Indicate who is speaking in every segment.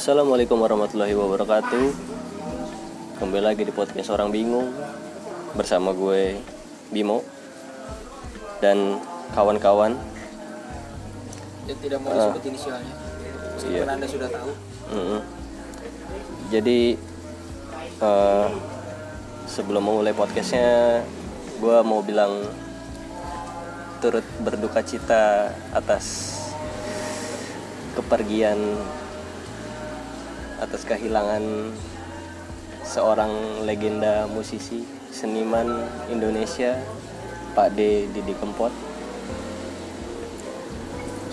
Speaker 1: Assalamualaikum warahmatullahi wabarakatuh Kembali lagi di podcast Orang Bingung Bersama gue Bimo Dan kawan-kawan
Speaker 2: yang tidak mau
Speaker 1: Ah.
Speaker 2: disebut inisialnya meskipun
Speaker 1: Iya.
Speaker 2: anda sudah tahu
Speaker 1: Mm-mm. Jadi eh, Sebelum memulai podcastnya Gue mau bilang Turut berduka cita atas Kepergian Atas kehilangan Seorang legenda musisi Seniman Indonesia Pak D. Didi Kempot.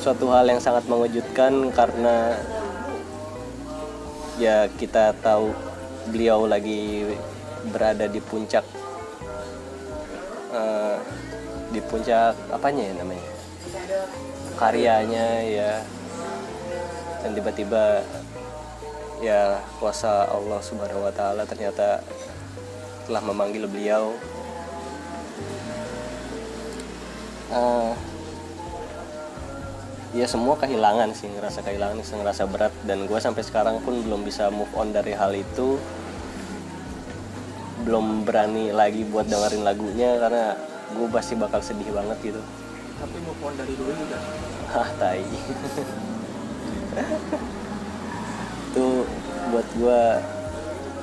Speaker 1: Suatu hal yang sangat mengejutkan karena ya kita tahu beliau lagi berada di puncak eh, di puncak apanya ya namanya? Karyanya ya. Dan tiba-tiba ya kuasa Allah Subhanahu Wa Taala ternyata telah memanggil beliau. Eh, ya semua kehilangan sih ngerasa kehilangan sih ngerasa berat. Dan gue sampai sekarang pun belum bisa move on dari hal itu. Belum berani lagi buat dengerin lagunya karena gue pasti bakal sedih banget gitu.
Speaker 2: Tapi move on dari dulu udah.
Speaker 1: Hah tai buat gue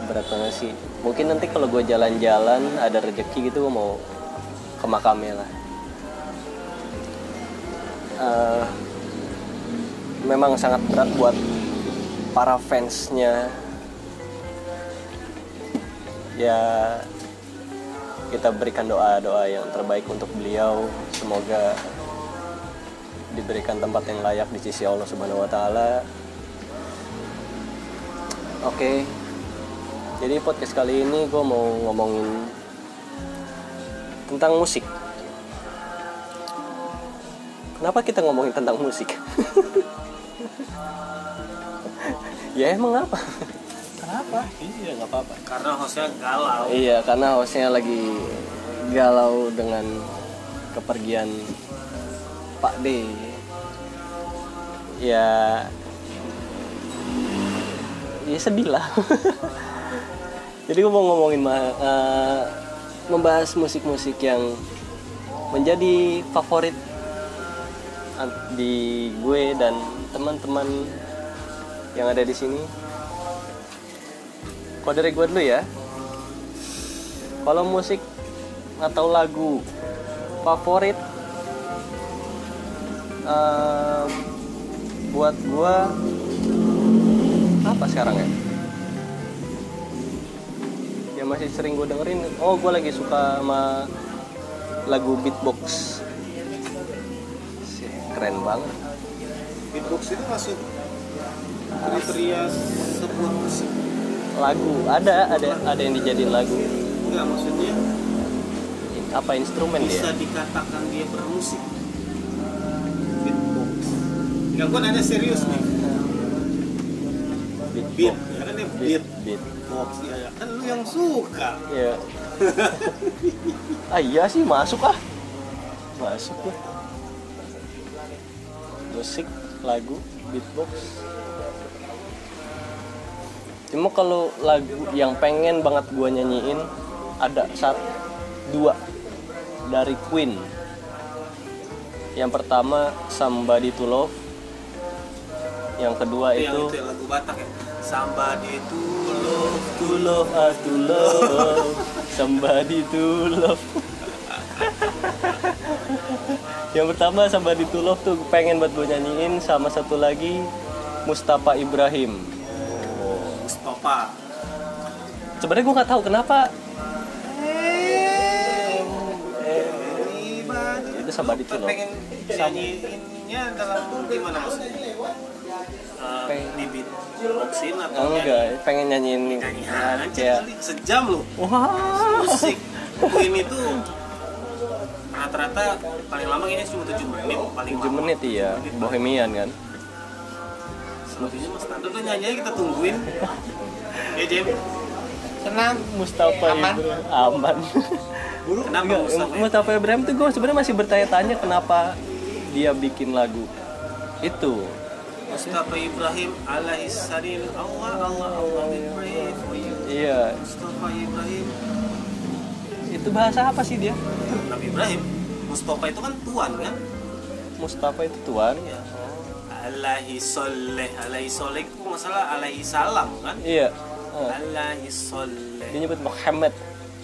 Speaker 1: berat banget sih. Mungkin nanti kalau gue jalan-jalan ada rezeki gitu gue mau ke makamnya lah. Eh, memang sangat berat buat para fansnya. Ya kita berikan doa-doa yang terbaik untuk beliau. Semoga diberikan tempat yang layak di sisi Allah Subhanahu wa taala. Oke. Jadi podcast kali ini gue mau ngomongin tentang musik. Kenapa kita ngomongin tentang musik? ya emang apa?
Speaker 2: kenapa
Speaker 1: Iya nggak apa-apa.
Speaker 2: karena hostnya galau
Speaker 1: Iya, karena hostnya lagi galau dengan kepergian Pak D. Ya, ya sedih lah. Jadi gue mau ngomongin eh, membahas musik-musik yang menjadi favorit di gue dan teman-teman yang ada di sini. Kalau dari gue dulu ya, kalau musik atau lagu favorit eh, buat gua apa sekarang ya? Yang masih sering gue dengerin, oh gue lagi suka sama lagu beatbox. Sih, keren banget.
Speaker 3: Beatbox itu masuk kriteria sebuah musik
Speaker 1: Lagu ada ada ada yang dijadiin lagu.
Speaker 3: enggak maksudnya
Speaker 1: Apa instrumen
Speaker 3: bisa
Speaker 1: dia?
Speaker 3: dikatakan dia bermusik beatbox enggak gua nanya serius nih beat ya kan dia
Speaker 1: Beat,
Speaker 3: beat box ya ya. kan lu yang suka
Speaker 1: Iya. ah iya sih masuk ah. Masuk lah. Musik, lagu, beatbox. Cuma kalau lagu yang pengen banget gua nyanyiin ada satu dua dari Queen. Yang pertama Somebody to Love. Yang kedua
Speaker 3: itu yang
Speaker 1: itu
Speaker 3: itu yang lagu Batak ya somebody to love
Speaker 1: to love ah, to love. Somebody to love. Yang pertama somebody to love tuh pengen buat gue nyanyiin sama satu lagi Mustafa Ibrahim.
Speaker 3: Mustafa.
Speaker 1: Sebenarnya gue nggak tahu kenapa. Itu somebody to love.
Speaker 3: pengen nyanyiinnya dalam gimana maksudnya Eh,
Speaker 1: Pengen.
Speaker 3: di beatboxin atau
Speaker 1: enggak pengen nyanyiin
Speaker 3: nyanyi aja kali sejam loh.
Speaker 1: Wah.
Speaker 3: Musik. Queen itu rata-rata paling lama ini cuma 7 menit paling
Speaker 1: 7 menit iya. Bohemian kan?
Speaker 3: Selebihnya mas standar tuh nyanyi kita tungguin. Ya Jem
Speaker 2: senang.
Speaker 1: Mustafa
Speaker 2: Aman.
Speaker 1: Ibrahim. Aman.
Speaker 3: Kenapa
Speaker 1: Enggak,
Speaker 3: Mustafa ya?
Speaker 1: Mustafa Ibrahim tuh gue sebenarnya masih bertanya-tanya kenapa dia bikin lagu itu
Speaker 3: Mustafa Ibrahim alaihi salam. Allah Allah Allah we pray for you.
Speaker 1: Iya,
Speaker 3: Mustafa Ibrahim.
Speaker 1: Itu bahasa apa sih dia?
Speaker 3: Nabi Ibrahim. Mustafa itu kan tuan kan?
Speaker 1: Mustafa itu tuan.
Speaker 3: Iya. alaihi soleh alaihi soleh itu masalah alaihi salam kan?
Speaker 1: Iya. Ah,
Speaker 3: alaihi soleh
Speaker 1: dia nyebut Muhammad.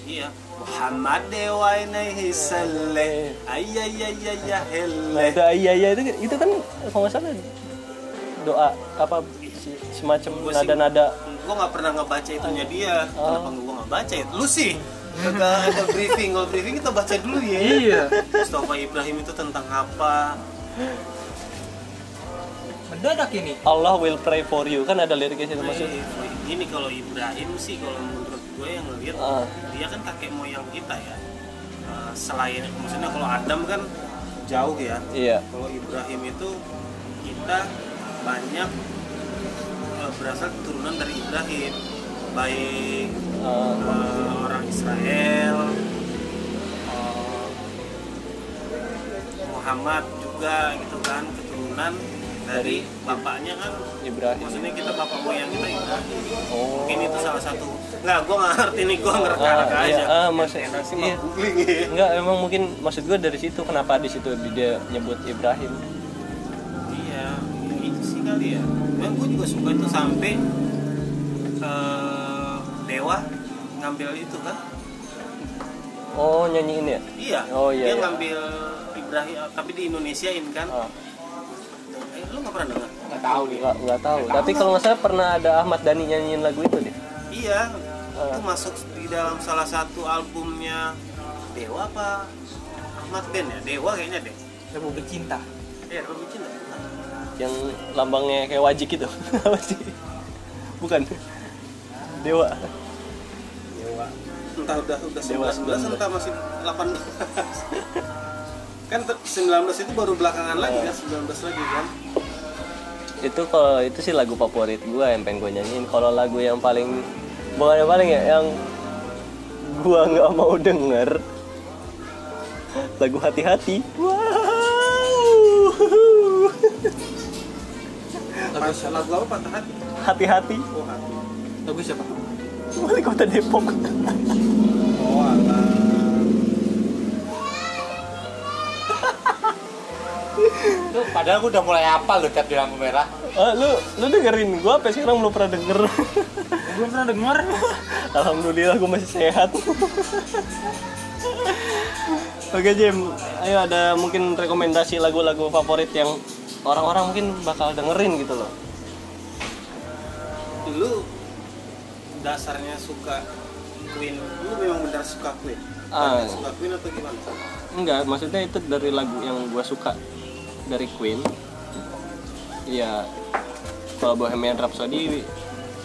Speaker 3: iya. Muhammad dewa alaihi saleh ayayayaya
Speaker 1: Nah
Speaker 3: hele
Speaker 1: itu iya iya itu itu kan kalau nggak salah doa apa si- semacam
Speaker 3: Gua sih-
Speaker 1: nada-nada
Speaker 3: gue nggak pernah ngebaca itunya dia
Speaker 1: Oh.
Speaker 3: kenapa gue nggak baca itu lu sih Kagak ada briefing, kalau briefing kita baca dulu ya.
Speaker 2: Iya.
Speaker 3: Mustafa Ibrahim itu tentang apa?
Speaker 2: Mendadak ini.
Speaker 1: Allah will pray for you kan ada liriknya situ maksud
Speaker 3: Eh, Ini kalau Ibrahim sih kalau menurut gue yang ngeliat
Speaker 1: Ah.
Speaker 3: dia kan kakek moyang kita ya. Eh, selain maksudnya kalau Adam kan jauh ya.
Speaker 1: iya
Speaker 3: Kalau Ibrahim itu kita banyak eh, berasal keturunan dari Ibrahim, baik
Speaker 1: Ah,
Speaker 3: eh, orang Israel, eh, Muhammad juga gitu kan keturunan dari bapaknya kan.
Speaker 1: Ibrahim
Speaker 3: Maksudnya kita bapak moyang kita Ibrahim.
Speaker 1: oh
Speaker 3: Mungkin itu salah satu. Nggak, gue nggak ngerti nih, gue ngerti-ngerti
Speaker 1: Ah,
Speaker 3: aja.
Speaker 1: iya, ah, maksud-
Speaker 3: sih
Speaker 1: iya.
Speaker 3: ya.
Speaker 1: enggak emang mungkin maksud gue dari situ kenapa di situ dia nyebut Ibrahim
Speaker 3: sih kali ya. Memang gue juga suka itu sampai eh, Dewa ngambil itu kan?
Speaker 1: oh nyanyiin ya
Speaker 3: Iya.
Speaker 1: Oh, iya,
Speaker 3: Dia
Speaker 1: iya.
Speaker 3: ngambil Ibrahim, tapi di Indonesiain kan?
Speaker 1: ah,
Speaker 3: Eh, lu nggak pernah dengar?
Speaker 2: Nggak tahu nih.
Speaker 1: nggak nggak tahu tapi kalau nggak salah pernah ada Ahmad Dhani nyanyiin lagu itu deh
Speaker 3: Iya.
Speaker 1: Ah.
Speaker 3: Itu masuk di dalam salah satu albumnya Dewa apa? Ahmad Ben ya? Dewa kayaknya deh.
Speaker 2: Republik Cinta.
Speaker 3: Iya, Republik Cinta.
Speaker 1: Yang lambangnya kayak wajik gitu. Apa sih bukan. Dewa.
Speaker 3: Dewa. Entah udah udah
Speaker 1: Dewa
Speaker 3: 19 entah masih 18. kan ter- 19 itu baru belakangan lagi kan 19 lagi kan.
Speaker 1: itu kalau itu sih lagu favorit gue yang pengen gue nyanyiin. Kalau lagu yang paling bukan yang paling ya yang gue nggak mau denger. Lagu hati-hati. Wow
Speaker 2: Lagu siapa?
Speaker 3: Lagu apa patah hati?
Speaker 1: hati-hati
Speaker 3: Oh hati.
Speaker 2: Lagu siapa?
Speaker 1: wali kota Depok
Speaker 3: Oh alah.
Speaker 2: Lu padahal gua udah mulai hafal loh cat di lampu merah.
Speaker 1: Ah, lu lu dengerin gue apa sekarang belum pernah denger
Speaker 2: Belum pernah denger.
Speaker 1: Alhamdulillah gue masih sehat. Oke Jim, ayo ada mungkin rekomendasi lagu-lagu favorit yang orang-orang mungkin bakal dengerin gitu loh.
Speaker 3: Lu dasarnya suka Queen. Lu memang benar suka Queen.
Speaker 1: Ah.
Speaker 3: Benar suka Queen atau gimana?
Speaker 1: Enggak, maksudnya itu dari lagu yang gue suka dari Queen. Iya, kalau Bohemian Rhapsody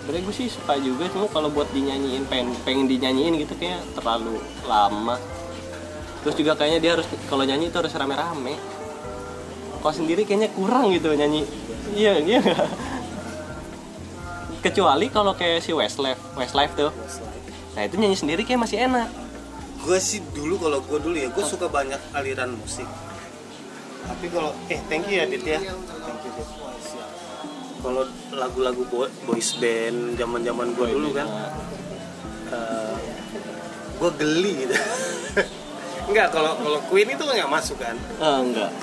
Speaker 1: sebenarnya gue sih suka juga cuma kalau buat dinyanyiin pengen pengen dinyanyiin gitu kayak terlalu lama terus juga kayaknya dia harus kalau nyanyi itu harus rame-rame kalau sendiri kayaknya kurang gitu nyanyi iya iya kecuali kalau kayak si Westlife Westlife tuh nah itu nyanyi sendiri kayak masih enak
Speaker 3: Gue sih dulu kalau gue dulu ya, gue suka banyak aliran musik. Tapi kalau eh thank you ya Dit ya. Thank you Dit. Siap. Kalau lagu-lagu bo- boys band zaman-zaman gue dulu kan, gue geli gitu. Enggak, kalau kalau Queen itu nggak masuk kan.
Speaker 1: ah enggak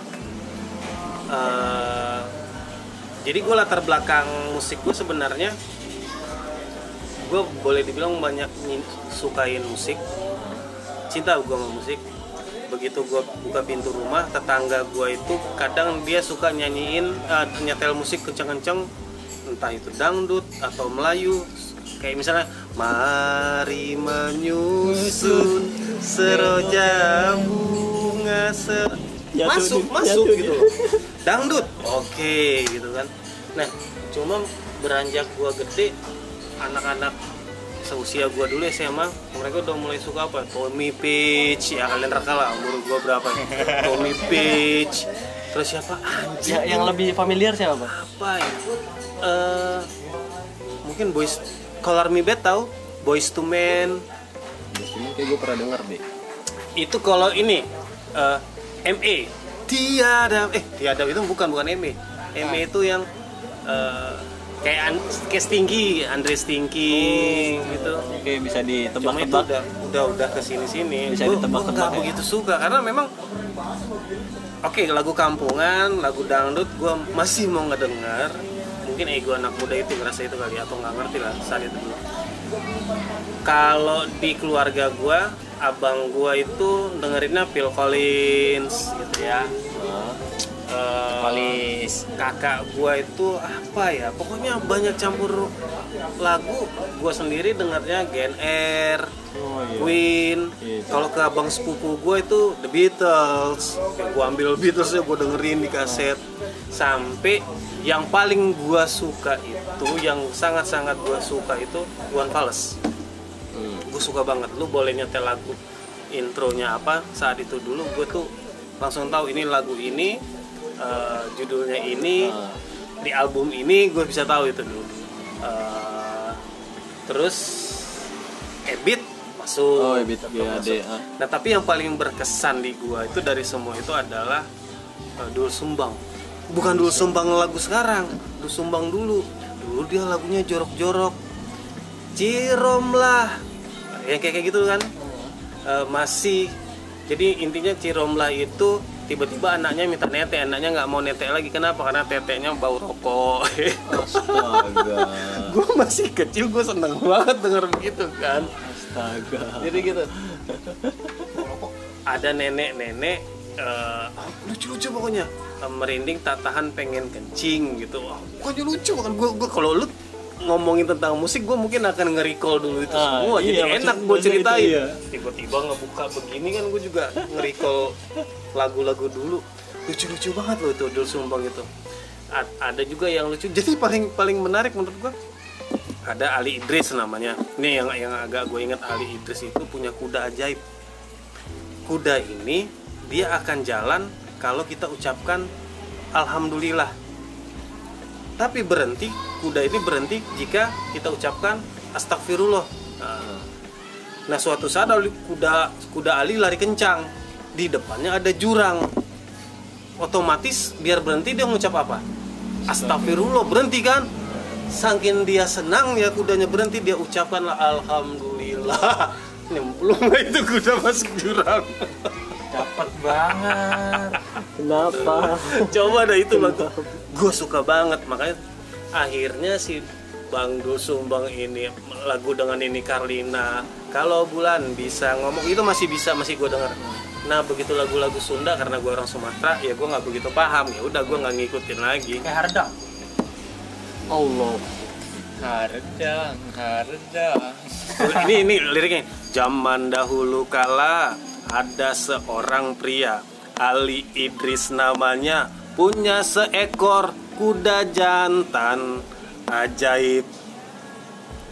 Speaker 3: Eh, jadi gue latar belakang musik gue sebenarnya gue boleh dibilang banyak sukain musik. Cinta gue sama musik. Begitu gue buka pintu rumah tetangga gue itu kadang dia suka nyanyiin eh, nyetel musik kenceng-kenceng. Entah itu dangdut atau Melayu. Kayak misalnya mari menyusun seroja bunga
Speaker 1: Jatuh
Speaker 3: masuk masuk. gitu loh dangdut. Oke gitu kan. Nah cuma beranjak gua gede anak-anak seusia gua dulu SMA mereka udah mulai suka apa? Tommy Page ya kalian reka lah umur gua berapa? Ya? Tommy Page. Terus siapa? Anjir
Speaker 1: Ya, yang lebih familiar siapa? Bang?
Speaker 3: apa ya? Eh, mungkin boys Color Me Bad tahu Boys to Men.
Speaker 1: Di sini kayak gue pernah denger deh.
Speaker 3: itu kalau ini eh, ME tiada. Eh tiada itu bukan bukan ME ME itu yang eh, kayak An- kayak Stinky Andre Stinky gitu.
Speaker 1: Oke bisa
Speaker 3: itu
Speaker 1: ditebak-tebak.
Speaker 3: udah udah udah ke sini
Speaker 1: Bisa ditebak-tebak ya?
Speaker 3: begitu suka karena memang oke lagu kampungan lagu dangdut gue masih mau ngedengar mungkin ego anak muda itu ngerasa itu kali atau nggak ngerti lah saat itu dulu. Kalau di keluarga gue abang gue itu dengerinnya Phil Collins gitu ya Eh,
Speaker 2: Valis.
Speaker 3: kakak gua itu apa ya pokoknya banyak campur lagu gua sendiri dengarnya Gen R
Speaker 1: Oh iya.
Speaker 3: Queen
Speaker 1: Iya.
Speaker 3: kalau ke abang sepupu gua itu The Beatles gua ambil Beatles ya gua dengerin di kaset sampai yang paling gua suka itu yang sangat-sangat gua suka itu
Speaker 1: Hmm.
Speaker 3: gue suka banget. Lu boleh nyetel lagu intronya apa saat itu dulu gue tuh langsung tahu ini lagu ini eh, judulnya ini
Speaker 1: Ah.
Speaker 3: di album ini gue bisa tahu itu dulu. Eh, terus Ebit masuk.
Speaker 1: Oh, Ebit GAD,
Speaker 3: masuk.
Speaker 1: ah.
Speaker 3: nah tapi yang paling berkesan di gua itu dari semua itu adalah eh, Dul Sumbang. Bukan Dul Sumbang lagu sekarang Dul Sumbang dulu. Dulu dia lagunya jorok-jorok. Cirom lah yang kayak kayak gitu kan. Eh, masih. Jadi intinya Ciromlah itu tiba-tiba anaknya minta nete anaknya nggak mau nete lagi. Kenapa? Karena teteknya bau rokok.
Speaker 1: Astaga.
Speaker 3: gue masih kecil gue seneng banget denger begitu kan.
Speaker 1: Astaga.
Speaker 3: jadi gitu. Ada nenek-nenek eh, lucu-lucu pokoknya. Eh, merinding tak tahan pengen kencing gitu. Wah pokoknya lucu kan gue gue kalau lu ngomongin tentang musik gue mungkin akan nge-recall dulu itu
Speaker 1: Ah,
Speaker 3: semua.
Speaker 1: Iya,
Speaker 3: jadi enak gue
Speaker 1: itu,
Speaker 3: ceritain.
Speaker 1: iya.
Speaker 3: tiba-tiba ngebuka begini kan gue juga nge-recall lagu-lagu dulu. Lucu-lucu banget loh itu Dul Sumbang itu. A- ada juga yang lucu. Jadi paling paling menarik menurut gue ada Ali Idris namanya. Ini yang yang agak gue ingat Ali Idris itu punya kuda ajaib. Kuda ini dia akan jalan kalau kita ucapkan alhamdulillah tapi berhenti kuda ini berhenti jika kita ucapkan astagfirullah nah, nah suatu saat kuda kuda Ali lari kencang. Di depannya ada jurang. Otomatis biar berhenti dia ngucap apa? Astagfirullah berhenti kan? Saking dia senang ya kudanya berhenti dia ucapkan alhamdulillah. Nyemplung itu kuda masuk jurang.
Speaker 2: Dapat banget.
Speaker 1: Kenapa?
Speaker 3: coba dah itu lagu gue suka banget makanya akhirnya si Bang Dul Sumbang ini lagu dengan ini Karlina kalau bulan bisa ngomong itu masih bisa masih gue denger nah begitu lagu-lagu Sunda karena gue orang Sumatera ya gue nggak begitu paham ya udah gue nggak ngikutin lagi
Speaker 2: Kayak hardang.
Speaker 1: Allah.
Speaker 2: Hardang, hardang.
Speaker 3: ini ini liriknya zaman dahulu kala ada seorang pria Ali Idris namanya punya seekor kuda jantan. Ajaib.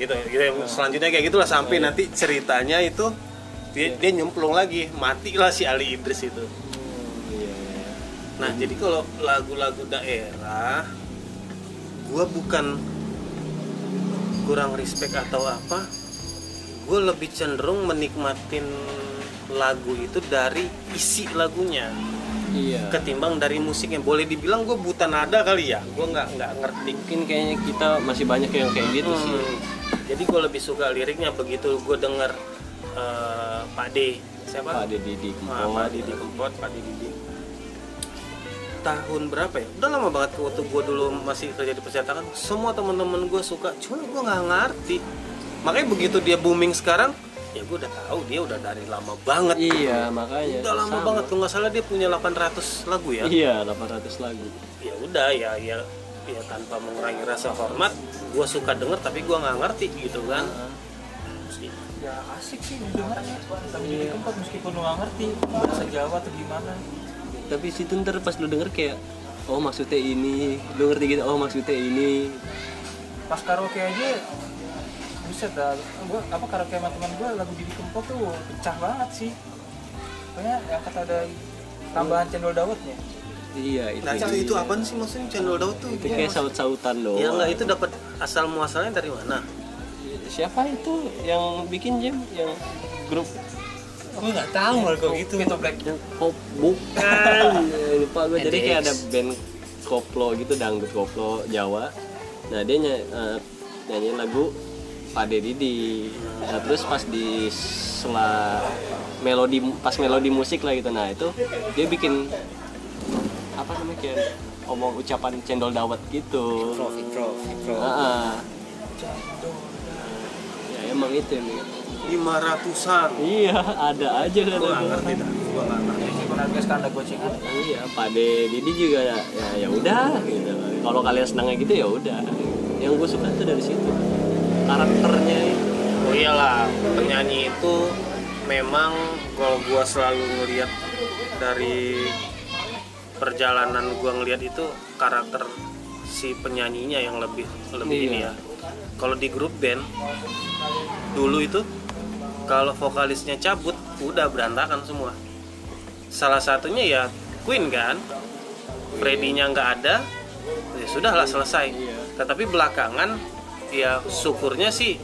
Speaker 3: Gitu, gitu selanjutnya kayak gitulah sampai nanti ceritanya itu dia, dia nyemplung lagi. Matilah si Ali Idris itu. Nah jadi kalau lagu-lagu daerah gua bukan kurang respect atau apa gue lebih cenderung menikmatin lagu itu dari isi lagunya
Speaker 1: Iya.
Speaker 3: ketimbang dari musiknya boleh dibilang gue buta nada kali ya gue nggak nggak ngerti
Speaker 1: Mungkin kayaknya kita masih banyak yang kayak gitu sih.
Speaker 3: Hmm. jadi gue lebih suka liriknya begitu gue denger eh, Pak D siapa
Speaker 1: Pak Deddy di
Speaker 3: Ah, Pak Didi Kempot Pak Didi Didi. tahun berapa ya udah lama banget waktu gue dulu masih kerja di percetakan semua teman-teman gue suka cuma gue nggak ngerti makanya begitu dia booming sekarang ya gue udah tahu dia udah dari lama banget
Speaker 1: Iya, makanya.
Speaker 3: udah lama
Speaker 1: Sama.
Speaker 3: banget kalau nggak salah dia punya 800 lagu ya
Speaker 1: Iya, 800 lagu.
Speaker 3: ya udah ya ya ya tanpa mengurangi rasa hormat gue suka denger tapi gue nggak ngerti gitu kan
Speaker 2: Ya asik sih didengarnya. Tapi jadi keempat meskipun lu nggak ngerti bahasa Jawa atau gimana.
Speaker 1: Tapi situ ntar pas lu denger kayak oh maksudnya ini, lu ngerti gitu, oh maksudnya ini.
Speaker 2: Pas karaoke aja buset dah. Gua apa karaoke sama teman gua lagu Didi Kempot tuh pecah banget sih. Pokoknya yang kata ada tambahan cendol dawetnya
Speaker 1: Iya, itu.
Speaker 3: nah itu itu apa sih maksudnya channel daud tuh?
Speaker 1: Itu kayak saut-sautan doang.
Speaker 3: ya enggak itu dapat asal muasalnya dari mana?
Speaker 1: Siapa itu yang bikin jam yang grup?
Speaker 2: Gua nggak tahu lah kok gitu. Itu black
Speaker 1: pop bukan. Lupa gue jadi kayak ada band koplo gitu dangdut koplo Jawa. Nah dia ny nyanyiin lagu Pade Didi. Nah terus pas di sela melodi pas melodi musik lah gitu. Nah itu dia bikin apa namanya kayak omong ucapan cendol dawet gitu.
Speaker 2: Intro, intro, intro.
Speaker 1: Ya emang itu yang
Speaker 3: lima ratusan.
Speaker 1: Iya ada aja kan
Speaker 3: nggak ngerti dah gue nggak ngerti.
Speaker 2: Meskipun harga skanda gocengan.
Speaker 1: iya Pade Didi juga ya ya, ya udah gitu. Kalau kalian senangnya gitu ya udah. Yang gue suka tuh dari situ karakternya itu.
Speaker 3: Oh iyalah penyanyi itu memang kalau gue selalu ngelihat dari perjalanan gue ngelihat itu karakter si penyanyinya yang lebih lebih
Speaker 1: Iya.
Speaker 3: ini ya. Kalau di grup band dulu itu kalau vokalisnya cabut udah berantakan semua. Salah satunya ya Queen kan? Freddy-nya nggak ada ya sudahlah selesai. Tetapi belakangan ya syukurnya sih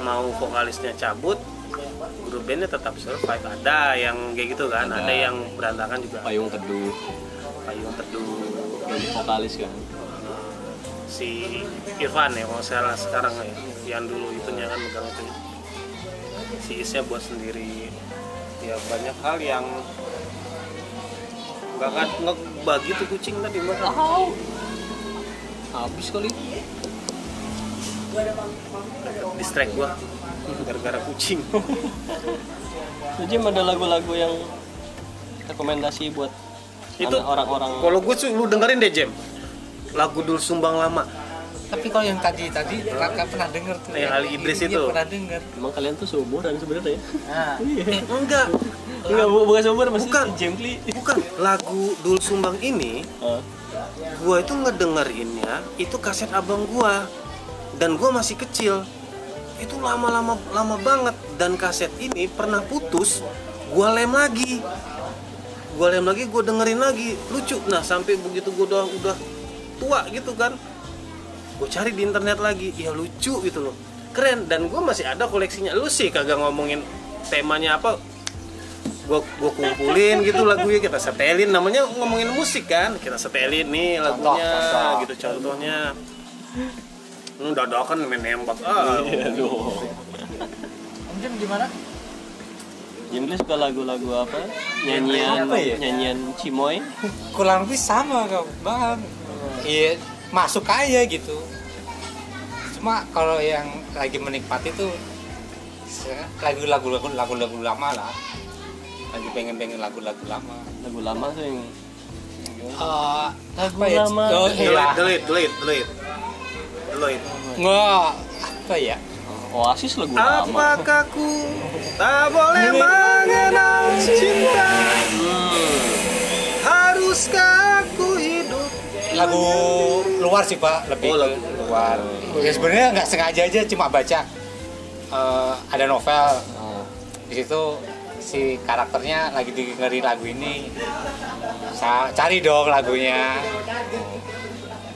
Speaker 3: mau vokalisnya cabut grup bandnya tetap survive. Ada yang kayak gitu kan ada,
Speaker 1: Ada.
Speaker 3: yang berantakan juga.
Speaker 1: Payung teduh.
Speaker 3: Payung teduh.
Speaker 1: Yang vokalis kan.
Speaker 3: Si Irfan ya kalau salah sekarang ya yang dulu itunya kan megang itu. Si Isnya buat sendiri. Ya banyak hal yang nggak akan nggak bagi tuh kucing tadi makan
Speaker 1: habis kali
Speaker 3: distract gua. Gara-gara kucing.
Speaker 1: Jadi ada lagu-lagu yang rekomendasi buat
Speaker 3: Itu
Speaker 1: orang-orang?
Speaker 3: kalau gue lu dengerin deh Jem. Lagu dul sumbang lama.
Speaker 2: Tapi kalau yang tadi tadi Raka pernah denger tuh.
Speaker 3: Yang Ali Idris
Speaker 2: Iya,
Speaker 3: itu.
Speaker 2: pernah denger.
Speaker 1: emang kalian tuh seumuran sebenarnya ya?
Speaker 2: Nah,
Speaker 3: eh, enggak.
Speaker 1: Enggak bu- bukan seumuran maksudnya
Speaker 3: Bukan.
Speaker 1: Jempli
Speaker 3: bukan. Lagu dul sumbang ini
Speaker 1: Ah,
Speaker 3: gua itu ngedengerinnya itu kaset abang gua dan gua masih kecil. Itu lama-lama lama banget. Dan kaset ini pernah putus gua lem lagi. Gua lem lagi gua dengerin lagi. Lucu. Nah sampai begitu gua udah udah tua gitu kan gue cari di internet lagi. Ya lucu gitu loh. Keren. Dan gue masih ada koleksinya. Lu sih kagak ngomongin temanya apa? Gue gue kumpulin gitu lagunya kita setelin. Namanya ngomongin musik kan. Kita setelin nih lagunya
Speaker 2: contoh.
Speaker 3: gitu contohnya Hmm, dadakan main nembak ah
Speaker 1: aduh
Speaker 2: Om Jim gimana?
Speaker 1: Jempli suka lagu-lagu apa nyanyian
Speaker 2: Apa ya?
Speaker 1: nyanyian Cimoy
Speaker 2: Kurang lebih sama kok, bang. Iya, masuk aja gitu. Cuma kalau yang lagi menikmati tuh lagu-lagu lagu- lagu-lagu lama lah. Lagi pengen-pengen lagu-lagu lama.
Speaker 1: lagu lama tuh yang
Speaker 2: Eh,
Speaker 1: Lagu
Speaker 2: apa ya?
Speaker 1: lama.
Speaker 2: Oh, iya.
Speaker 3: delete delete delete delete
Speaker 2: Nggak, apa ya?
Speaker 1: Oasis lagu lama.
Speaker 3: Apakah ku tak boleh mengenal cinta? Haruskah aku hidup?
Speaker 2: Lagu luar sih pak, lebih
Speaker 3: Oh, lagu
Speaker 2: luar. Ya sebenarnya nggak sengaja aja cuma baca. Eh, ada novel.
Speaker 1: Ah,
Speaker 2: di situ si karakternya lagi dengerin lagu ini. Sa- cari dong lagunya.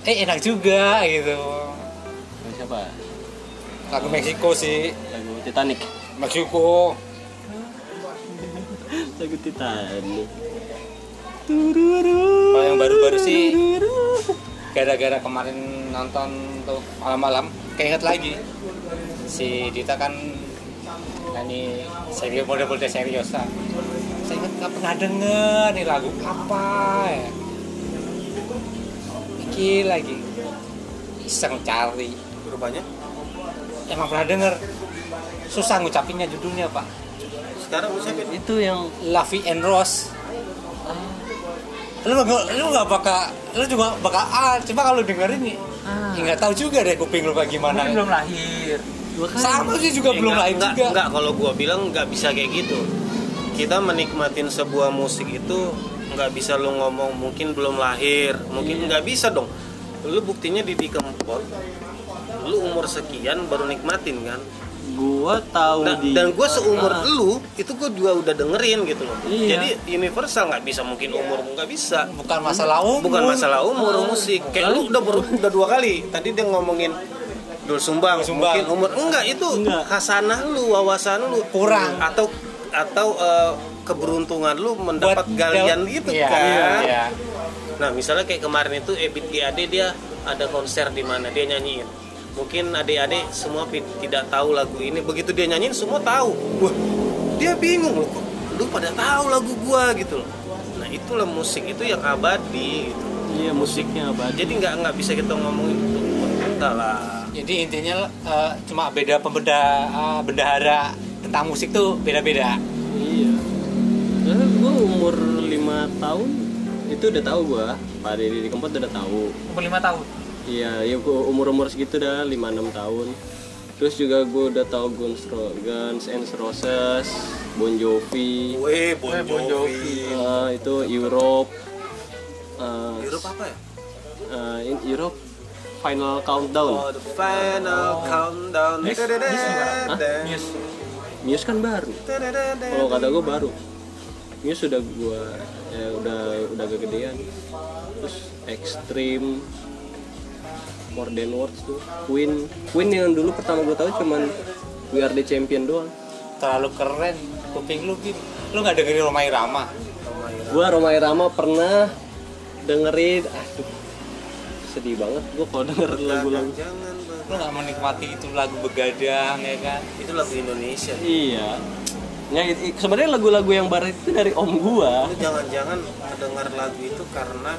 Speaker 2: Eh enak juga gitu
Speaker 1: lagu siapa
Speaker 2: lagu Meksiko sih.
Speaker 1: Lagu Titanic.
Speaker 2: Meksiko.
Speaker 1: Lagu Titanic.
Speaker 2: Kalau yang baru-baru sih gara-gara kemarin nonton tuh malam-malam keinget lagi. Si Dita kan nyanyi serius model-model serius lah. saya ingat nggak pernah denger nih lagu apa ya. Pikir lagi. Iseng cari
Speaker 3: rupanya?
Speaker 2: Emang pernah denger? Susah ngucapinnya judulnya pak.
Speaker 3: Sekarang siapa ini
Speaker 1: itu yang
Speaker 2: Lavi and Rose. Lu nggak lu nggak bakal lu juga bakal ah coba kalau dengerin nih. Ya nggak tahu juga deh kuping lu kayak gimana.
Speaker 4: Belum lahir.
Speaker 2: Sama sih juga
Speaker 3: Eh,
Speaker 2: belum lahir
Speaker 3: enggak,
Speaker 2: juga.
Speaker 3: enggak kalau gua bilang nggak bisa kayak gitu. Kita menikmatin sebuah musik itu nggak bisa lu ngomong mungkin belum lahir. Mungkin nggak bisa dong. Lu buktinya di Kempot lu umur sekian baru nikmatin kan?
Speaker 1: Gua tahu
Speaker 3: Nah,
Speaker 1: di
Speaker 3: dan gue seumur
Speaker 1: Ah,
Speaker 3: lu itu gue juga udah dengerin gitu loh.
Speaker 1: Iya.
Speaker 3: jadi universal nggak bisa mungkin umur nggak bisa.
Speaker 2: Bukan masalah umur.
Speaker 3: Bukan masalah umur
Speaker 1: Ah.
Speaker 3: musik. Kayak lu udah ber- udah dua kali. Tadi dia ngomongin Dul Sumbang,
Speaker 2: Sumbang.
Speaker 3: mungkin umur enggak itu
Speaker 1: Enggak.
Speaker 3: hasanah lu wawasan lu.
Speaker 2: Kurang.
Speaker 3: atau atau eh, keberuntungan lu mendapat
Speaker 2: Buat
Speaker 3: galian
Speaker 2: dap-
Speaker 3: itu
Speaker 2: iya,
Speaker 3: kan?
Speaker 2: iya.
Speaker 3: nah misalnya kayak kemarin itu Ebit GAD dia ada konser di mana dia nyanyiin mungkin adik-adik semua tidak tahu lagu ini. Begitu dia nyanyiin semua tahu. Wah dia bingung loh kok lu pada tahu lagu gua gitu loh. Nah itulah musik itu yang abadi gitu.
Speaker 1: Iya musiknya abadi.
Speaker 3: Jadi nggak nggak bisa kita ngomongin itu lah.
Speaker 2: Jadi intinya eh, cuma beda pembeda eh, bendahara tentang musik tuh beda-beda.
Speaker 1: iya. Karena gue umur lima tahun itu udah tahu gue Pak Deddy di Kempot udah tahu.
Speaker 2: Umur lima tahun.
Speaker 1: Iya, ya umur umur segitu dah 5-6 tahun. Terus juga gue udah tahu Guns, Ro- Guns and Roses, Bon Jovi,
Speaker 3: Weh, Bon
Speaker 2: Weh, Bon
Speaker 3: Jovi.
Speaker 1: eh, itu Europe, eh,
Speaker 3: Europe apa ya?
Speaker 1: eh, in Europe Final Countdown.
Speaker 3: Oh, the final countdown.
Speaker 2: Muse, Muse? Muse.
Speaker 1: Muse kan baru. Kalau kata gue baru. Muse sudah gue ya udah udah kegedean. Terus Extreme, More Than Words tuh, Queen, Queen yang dulu pertama gue tahu cuman We Are The Champion doang.
Speaker 2: Terlalu keren. Kuping lu gitu. Lu nggak dengerin Romai Rama?
Speaker 1: Gua Roma Irama pernah dengerin aduh sedih banget gua kalau denger lagu-lagu.
Speaker 2: Lu nggak menikmati itu lagu begadang ya kan?
Speaker 3: Itu lagu Indonesia.
Speaker 1: iya ya sebenarnya lagu-lagu yang barat itu dari om gua
Speaker 3: Lu jangan-jangan dengar lagu itu karena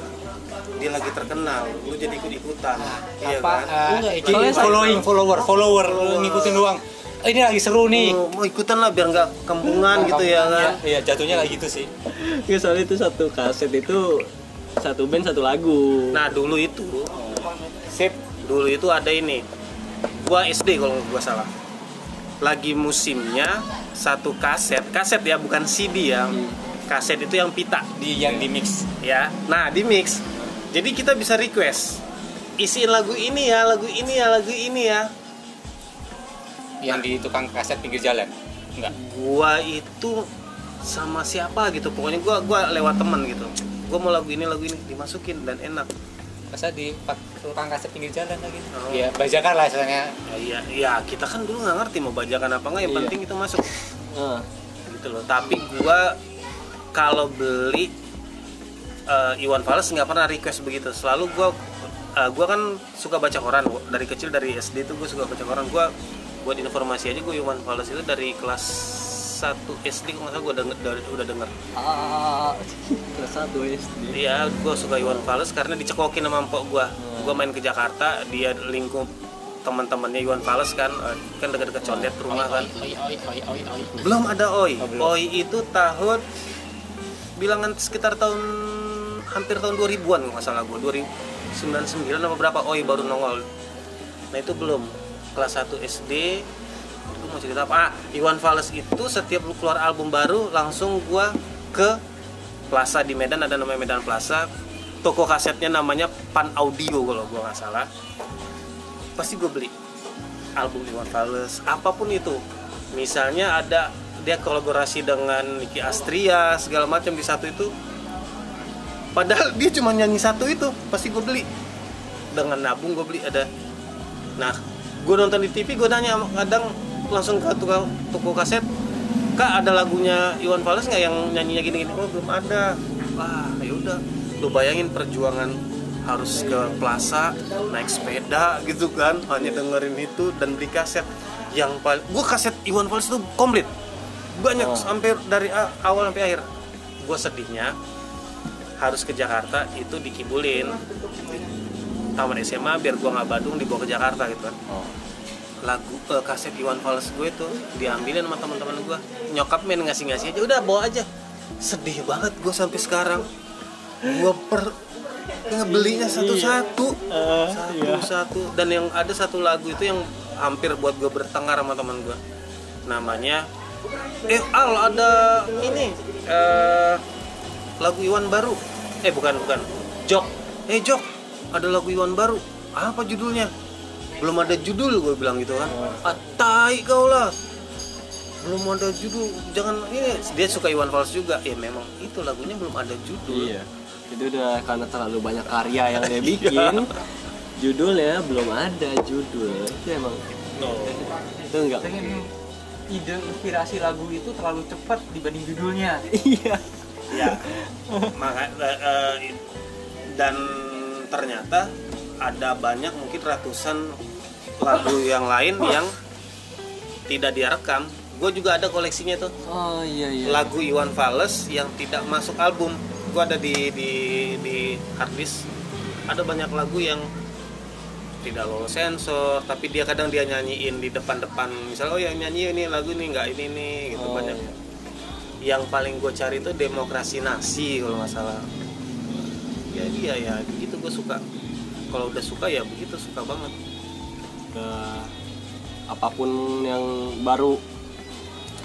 Speaker 3: dia lagi terkenal, lu jadi ikut-ikutan. iya
Speaker 2: Apa?
Speaker 3: kan?
Speaker 2: eh,
Speaker 1: Enggak,
Speaker 2: iki-
Speaker 1: soalnya saya-
Speaker 2: following, follower, follower, lu ngikutin doang. Eh, ini lagi seru nih.
Speaker 3: Mau, mau ikutan lah biar nggak kampungan gitu ya kan.
Speaker 2: Iya, jatuhnya kayak gitu sih.
Speaker 1: ya, soalnya itu satu kaset itu satu band satu lagu
Speaker 3: Nah, dulu itu
Speaker 2: Sip.
Speaker 3: dulu itu ada ini. Gua SD kalau nggak gua salah. Lagi musimnya satu kaset, kaset ya bukan CD ya. Kaset itu yang pita.
Speaker 2: Di yang di mix.
Speaker 3: ya nah di mix jadi kita bisa request isiin lagu ini ya lagu ini ya lagu ini ya
Speaker 2: Yang di tukang kaset pinggir jalan. Enggak.
Speaker 3: gua itu sama siapa gitu pokoknya gua gua lewat temen gitu gua mau lagu ini lagu ini dimasukin dan enak
Speaker 2: Masa di pak- tukang kaset pinggir jalan lagi?
Speaker 3: Oh.
Speaker 2: Iya, bajakan lah istilahnya.
Speaker 3: ya, ya, ya kita kan dulu nggak ngerti mau bajakan apa nggak yang
Speaker 1: Iya.
Speaker 3: penting itu masuk
Speaker 1: Ah,
Speaker 3: gitu loh tapi gua kalau beli eh, Iwan Fals nggak pernah request begitu selalu gua eh, gua kan suka baca koran dari kecil dari SD tuh gue suka baca koran gua buat informasi aja gue Iwan Fals itu dari kelas 1 SD kalau nggak salah gue denger, udah, udah denger
Speaker 1: ah, kelas satu SD
Speaker 3: Iya, gue suka Iwan Fals karena dicekokin sama empok gue. Gue main ke Jakarta, dia lingkup teman-temannya Iwan Fals kan, eh, kan dekat-dekat condet rumah kan.
Speaker 2: Oi, oi, oi, oi, oi.
Speaker 3: Belum ada Oi.
Speaker 2: Oh, belum.
Speaker 3: Oi itu tahun bilangan sekitar tahun hampir tahun 2000-an kalau nggak salah gue. 2099 apa berapa Oi baru nongol. Nah itu belum. Kelas 1 SD itu mau cerita apa? Ah, Iwan Fals itu setiap lu keluar album baru langsung gua ke Plaza di Medan ada namanya Medan Plaza. Toko kasetnya namanya Pan Audio kalau gua nggak salah. Pasti gue beli album Iwan Fals apa pun itu. Misalnya ada dia kolaborasi dengan Nicky Astria segala macam di satu itu. Padahal dia cuma nyanyi satu itu, pasti gue beli. Dengan nabung gue beli ada. Nah, gue nonton di TV, gue nanya kadang langsung ke tukang toko kaset, kak ada lagunya Iwan Fals nggak yang nyanyinya gini-gini? Oh belum ada. Wah, ya udah. Lu bayangin perjuangan harus ke plaza naik sepeda gitu kan hanya dengerin itu dan beli kaset yang paling gue kaset Iwan Fals itu komplit banyak
Speaker 1: Oh.
Speaker 3: hampir dari awal sampai akhir gue sedihnya harus ke Jakarta itu dikibulin. Di taman SMA biar gue nggak Bandung dibawa ke Jakarta gitu. Kan
Speaker 1: oh.
Speaker 3: lagu eh, kaset Iwan Fals gue tuh diambilin sama teman-teman gue nyokap main ngasih-ngasih aja udah bawa aja. Sedih banget gue sampai sekarang. Gue per ngebelinya satu-satu.
Speaker 1: Eh, iya.
Speaker 3: satu-satu. Dan yang ada satu lagu itu yang hampir buat gue bertengkar sama teman gue namanya eh Al ada ini eh lagu Iwan baru eh bukan bukan Jok eh Jok ada lagu Iwan baru apa judulnya belum ada judul gue bilang gitu kan ah tai kau lah belum ada judul jangan ini dia suka Iwan Fals juga ya memang itu lagunya belum ada judul
Speaker 1: Iya. Itu udah karena terlalu banyak karya yang dia bikin. Judulnya belum ada judul. Itu emang
Speaker 3: Oh.
Speaker 1: itu enggak.
Speaker 2: Pengen ide inspirasi lagu itu terlalu cepat dibanding judulnya.
Speaker 1: Iya.
Speaker 3: Ya maka eh, dan ternyata ada banyak mungkin ratusan lagu yang lain yang tidak dia rekam gue juga ada koleksinya tuh.
Speaker 1: Oh iya iya.
Speaker 3: Lagu Iwan Fals yang tidak masuk album. Gue ada di di di harddisk ada banyak lagu yang tidak lolos sensor tapi dia kadang dia nyanyiin di depan-depan. Misalnya oh yang nyanyi ini lagu ini nggak ini nih gitu
Speaker 1: Oh,
Speaker 3: banyak.
Speaker 1: iya.
Speaker 3: Yang paling gue cari itu demokrasi nasi kalau nggak salah. Ya iya ya begitu gue suka. Kalau udah suka ya begitu suka banget.
Speaker 1: Ke apa pun yang baru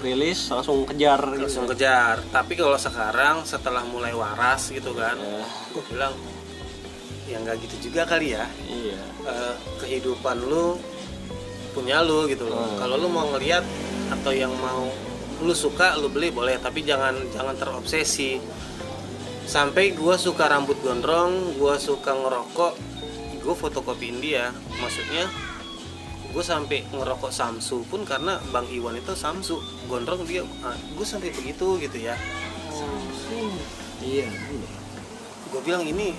Speaker 1: rilis langsung kejar gitu.
Speaker 3: langsung kejar. Tapi kalau sekarang setelah mulai waras gitu kan
Speaker 1: Ya,
Speaker 3: gue bilang ya nggak gitu juga kali ya.
Speaker 1: Iya.
Speaker 3: Eh, kehidupan lu punya lu gitu loh.
Speaker 1: Hmm.
Speaker 3: kalau lu mau ngeliat atau yang mau lu suka lu beli boleh. Tapi jangan jangan terobsesi. Sampai gua suka rambut gondrong gua suka ngerokok gue fotokopiin dia maksudnya gue sampai ngerokok Samsu pun karena Bang Iwan itu Samsu gondrong dia gue sampai begitu gitu ya.
Speaker 1: Iya.
Speaker 3: Gue bilang ini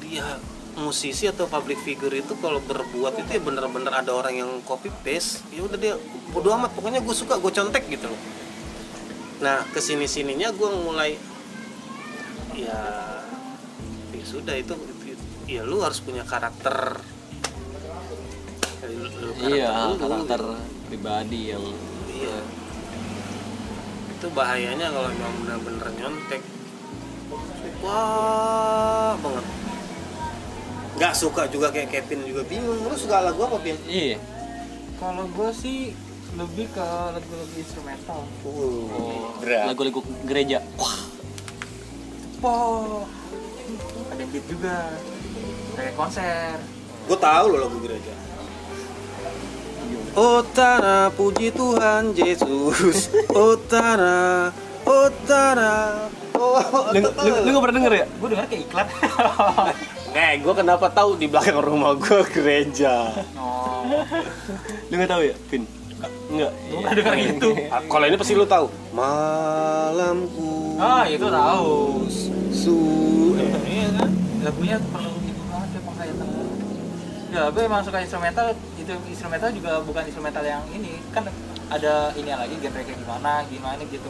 Speaker 3: dia musisi atau public figure itu kalau berbuat itu ya bener-bener ada orang yang copy paste ya udah dia bodo amat pokoknya gue suka gue contek gitu loh nah ke sini sininya gue mulai ya ya sudah itu, itu- ya lu harus punya karakter Lu- lu
Speaker 1: iya
Speaker 3: dulu,
Speaker 1: karakter
Speaker 3: gitu.
Speaker 1: pribadi yang
Speaker 3: Iya. Itu bahayanya kalau memang benar-benar nyontek. Wah, banget. Gak suka juga kayak Kevin juga bingung. Lu suka lagu apa, Pin?
Speaker 1: iya
Speaker 4: Kalau gue sih lebih ke lagu-lagu instrumental.
Speaker 1: oh,
Speaker 2: Berat.
Speaker 1: lagu-lagu gereja wah
Speaker 4: Pop, ada beat juga, kayak konser.
Speaker 3: Gue tahu lo lagu gereja. Oh tanah puji Tuhan Yesus Oh tanah Oh tanah Oh
Speaker 1: lu, lu, lu gak pernah denger ya
Speaker 4: Gue denger kayak iklan.
Speaker 3: Nih gue kenapa tahu di belakang rumah gue gereja
Speaker 4: oh,
Speaker 1: lu gak tahu ya Vin enggak
Speaker 4: gue pernah denger itu.
Speaker 3: Ah, Kalau ini pasti lu tahu Malamku
Speaker 4: Ah, itu tahu.
Speaker 3: Su eh,
Speaker 4: Iya kan? Lagunya perlu gitu banget ya makanya tahu. Ya, gue emang suka instrumental. Itu instrumental juga bukan instrumental yang ini. Kan ada ini lagi genre kayak gimana, gimana gitu.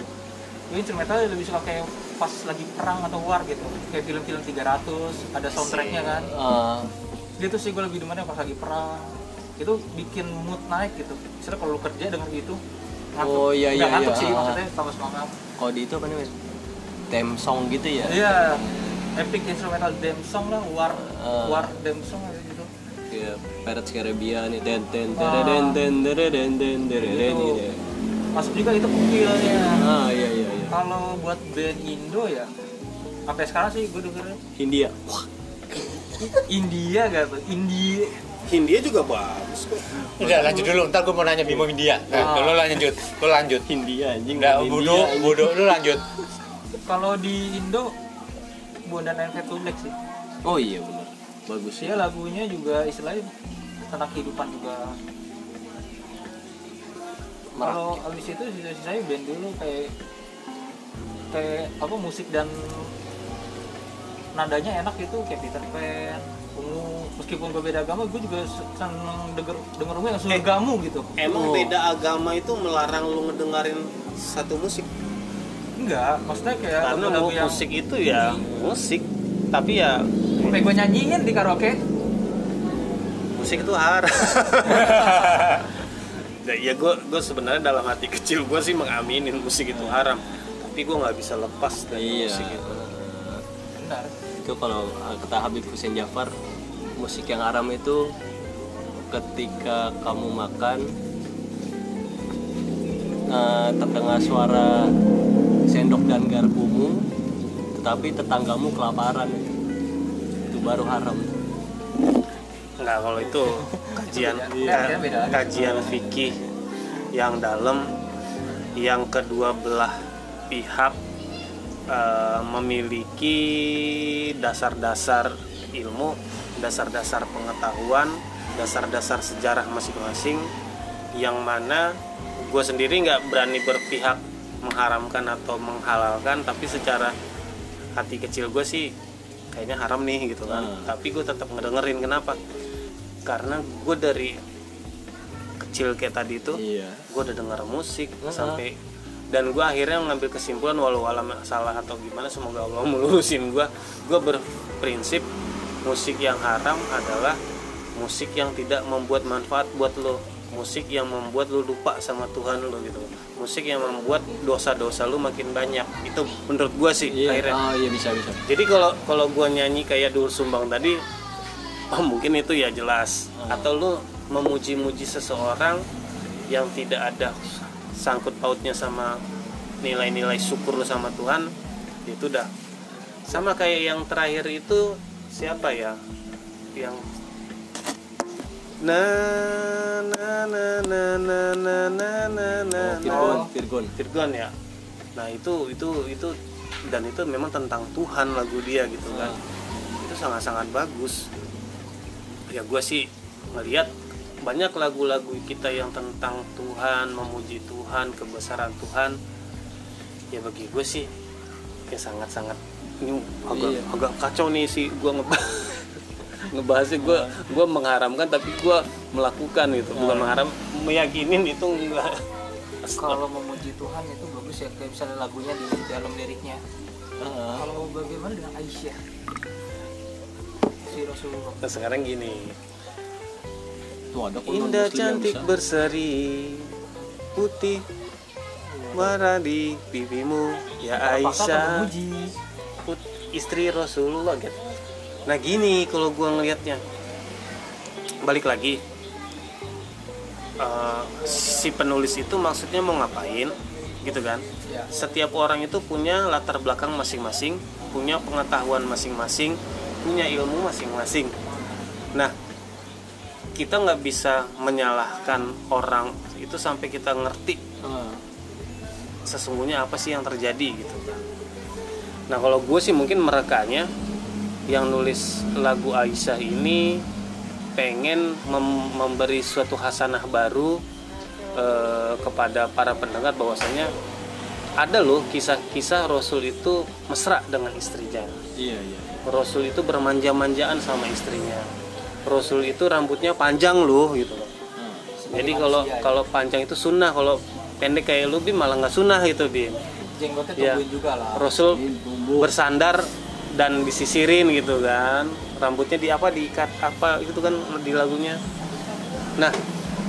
Speaker 4: Gue instrumental lebih suka kayak pas lagi perang atau war gitu. Kayak film-film 300, ada soundtracknya kan.
Speaker 1: Eh,
Speaker 4: Gitu sih gue lebih demennya pas lagi perang. Itu bikin mood naik gitu. Misalnya kalau lu kerja denger gitu, ngantuk.
Speaker 1: Oh, iya,
Speaker 4: Nggak
Speaker 1: iya,
Speaker 4: ngantuk
Speaker 1: iya.
Speaker 4: sih, maksudnya tambah semangat.
Speaker 1: kalau di itu apa namanya theme song gitu ya
Speaker 4: Iya, epic instrumental dance song lah, war
Speaker 1: Ah.
Speaker 4: war dance song kayak gitu.
Speaker 1: kayak Pirates Caribbean nih
Speaker 4: Ah.
Speaker 1: ten ten ten ten ten ten
Speaker 4: Itu.
Speaker 1: gitu ya.
Speaker 4: Masuk juga itu kukilnya.
Speaker 1: ah iya
Speaker 4: Kalau buat band Indo ya, sampai sekarang sih gue dengerin
Speaker 1: Hindia wah
Speaker 4: India gak tuh, India.
Speaker 3: Hindia juga bagus kok
Speaker 2: Udah lanjut dulu, ntar gue mau nanya Bimo India. Nah,
Speaker 4: Ah.
Speaker 2: lu lanjut, lu lanjut.
Speaker 1: Hindia anjing
Speaker 2: Udah,
Speaker 1: Hindia,
Speaker 2: bodoh, bodoh, lu lanjut.
Speaker 4: Kalau di Indo, Bondan and to Black sih.
Speaker 1: oh iya benar bagus
Speaker 4: Dia lagunya juga istilahnya tentang kehidupan juga. Kalau abis itu sisa-sisanya band dulu kayak kayak apa musik dan nadanya enak gitu kayak Peter Pan, Ungu. Meskipun gue beda agama, gue juga seneng denger denger ungu yang surgamu gitu.
Speaker 3: Emang
Speaker 1: Oh.
Speaker 3: beda agama itu melarang lu ngedengerin satu musik
Speaker 4: Enggak, maksudnya kayak
Speaker 3: Karena mau
Speaker 4: yang
Speaker 3: musik itu ya musik Tapi ya
Speaker 4: sampai gue nyanyiin di karaoke.
Speaker 3: musik itu haram Ya, ya gue gue sebenarnya dalam hati kecil gue sih mengaminin musik itu haram tapi gue nggak bisa lepas dari
Speaker 1: iya
Speaker 3: musik itu
Speaker 4: Benar.
Speaker 1: itu kalau uh, kata Habib Hussein Jafar musik yang haram itu ketika kamu makan uh, terdengar suara sendok dan garpumu tetapi tetanggamu kelaparan itu baru haram
Speaker 3: nggak kalau itu kajian
Speaker 4: Beda.
Speaker 3: ka-
Speaker 4: Beda, beda.
Speaker 3: kajian fikih yang dalam yang kedua belah pihak eh, memiliki dasar-dasar ilmu dasar-dasar pengetahuan dasar-dasar sejarah masing-masing yang mana gue sendiri nggak berani berpihak mengharamkan atau menghalalkan tapi secara hati kecil gue sih kayaknya haram nih gitu kan
Speaker 1: Hmm.
Speaker 3: tapi gue tetap ngedengerin kenapa karena gue dari kecil kayak tadi itu
Speaker 1: iya
Speaker 3: gue udah denger musik
Speaker 1: Hmm.
Speaker 3: sampai dan gue akhirnya mengambil kesimpulan walau alam salah atau gimana semoga Allah melurusin gue gue berprinsip musik yang haram adalah musik yang tidak membuat manfaat buat lo. Musik yang membuat lo lupa sama Tuhan lo gitu. Musik yang membuat dosa-dosa lo makin banyak. Itu menurut gue sih
Speaker 1: iya.
Speaker 3: akhirnya.
Speaker 1: Oh iya bisa bisa.
Speaker 3: Jadi kalau kalau gue nyanyi kayak Dur Sumbang tadi, oh mungkin itu ya jelas. Atau lu memuji-muji seseorang yang tidak ada sangkut pautnya sama nilai-nilai syukur lu sama Tuhan, itu udah sama kayak yang terakhir itu siapa ya? Yang na na na na na na na na na
Speaker 1: Virgon Virgon
Speaker 3: Virgon ya. Nah itu itu itu dan itu memang tentang Tuhan lagu dia gitu kan. Itu sangat-sangat bagus. Ya gue sih melihat banyak lagu-lagu kita yang tentang Tuhan, memuji Tuhan, kebesaran Tuhan. Ya bagi gue sih ya sangat-sangat ini agak
Speaker 1: Iya.
Speaker 3: agak kacau nih sih gue ngebahas ngebahasnya. Gue gue mengharamkan tapi gue melakukan gitu. Bukan mengharam meyakinin itu enggak.
Speaker 4: Kalau memuji Tuhan itu bagus ya kayak misalnya lagunya di dalam liriknya.
Speaker 1: Heeh.
Speaker 4: kalau bagaimana dengan Aisyah? Si Rasulullah.
Speaker 3: Nah, sekarang gini
Speaker 1: Tuh ada
Speaker 3: Indah cantik
Speaker 1: bisa.
Speaker 3: berseri Putih Warna di pipimu Ya Aisyah. put- Istri Rasulullah gitu. Nah gini kalau gua ngelihatnya Balik lagi. Eh, Si penulis itu maksudnya mau ngapain Gitu kan?
Speaker 4: Ya.
Speaker 3: Setiap orang itu punya latar belakang masing-masing Punya pengetahuan masing-masing Punya ilmu masing-masing. Nah kita nggak bisa menyalahkan orang itu sampai kita ngerti
Speaker 1: Heeh.
Speaker 3: sesungguhnya apa sih yang terjadi gitu kan. Nah kalau gue sih mungkin merekanya yang nulis lagu Aisyah ini pengen mem- memberi suatu hasanah baru eh, kepada para pendengar bahwasanya ada loh kisah-kisah Rasul itu mesra dengan istrinya.
Speaker 1: iya iya
Speaker 3: Rasul itu bermanja-manjaan sama istrinya. Rasul itu rambutnya panjang loh gitu loh.
Speaker 1: Heeh.
Speaker 3: Jadi kalau kalau panjang itu sunnah, kalau pendek kayak lu Bim malah nggak sunnah gitu Bim.
Speaker 4: jenggotnya
Speaker 3: Ya.
Speaker 4: juga lah
Speaker 3: Rasul bersandar dan disisirin gitu kan, rambutnya di apa diikat apa gitu kan di lagunya. Nah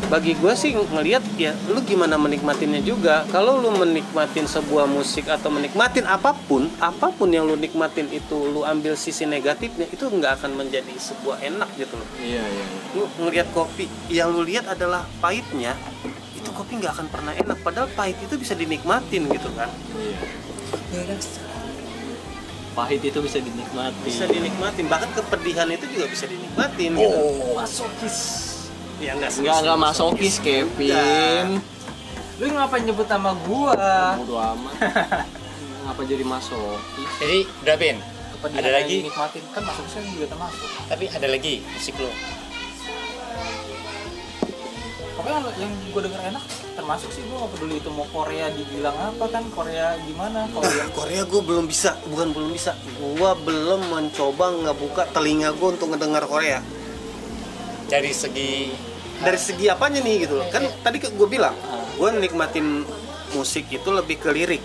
Speaker 3: bagi gue sih ngelihat ya lu gimana menikmatinnya juga. Kalau lu menikmatin sebuah musik atau menikmatin apa pun apa pun yang lu nikmatin itu lu ambil sisi negatifnya itu nggak akan menjadi sebuah enak gitu loh.
Speaker 1: Iya iya iya.
Speaker 3: lu ngelihat kopi yang lu lihat adalah pahitnya itu kopi nggak akan pernah enak. Padahal pahit itu bisa dinikmatin gitu kan.
Speaker 1: Iya. pahit itu bisa dinikmati.
Speaker 3: Bisa dinikmatin. Bahkan kepedihan itu juga bisa dinikmatin gitu.
Speaker 1: oh
Speaker 4: masokis
Speaker 3: ya nggak
Speaker 1: nggak nggak masokis Kevin.
Speaker 4: Lu ngapain nyebut nama gua?
Speaker 1: Bodo amat. Ngapa jadi masokis
Speaker 2: Jadi udah Ben. Ada lagi?
Speaker 4: dinikmatin kan masokisnya juga termasuk.
Speaker 2: Tapi ada lagi musik lo.
Speaker 4: pokoknya yang- yang gue denger enak termasuk sih gue gak peduli itu mau Korea dibilang apa kan Korea gimana kalau yang
Speaker 3: Korea gue belum bisa bukan belum bisa. Gue belum mencoba ngebuka telinga gue untuk ngedengar Korea.
Speaker 2: Dari segi
Speaker 3: dari segi apanya nih gitu loh. Kan tadi gue bilang gue nikmatin musik itu lebih ke lirik.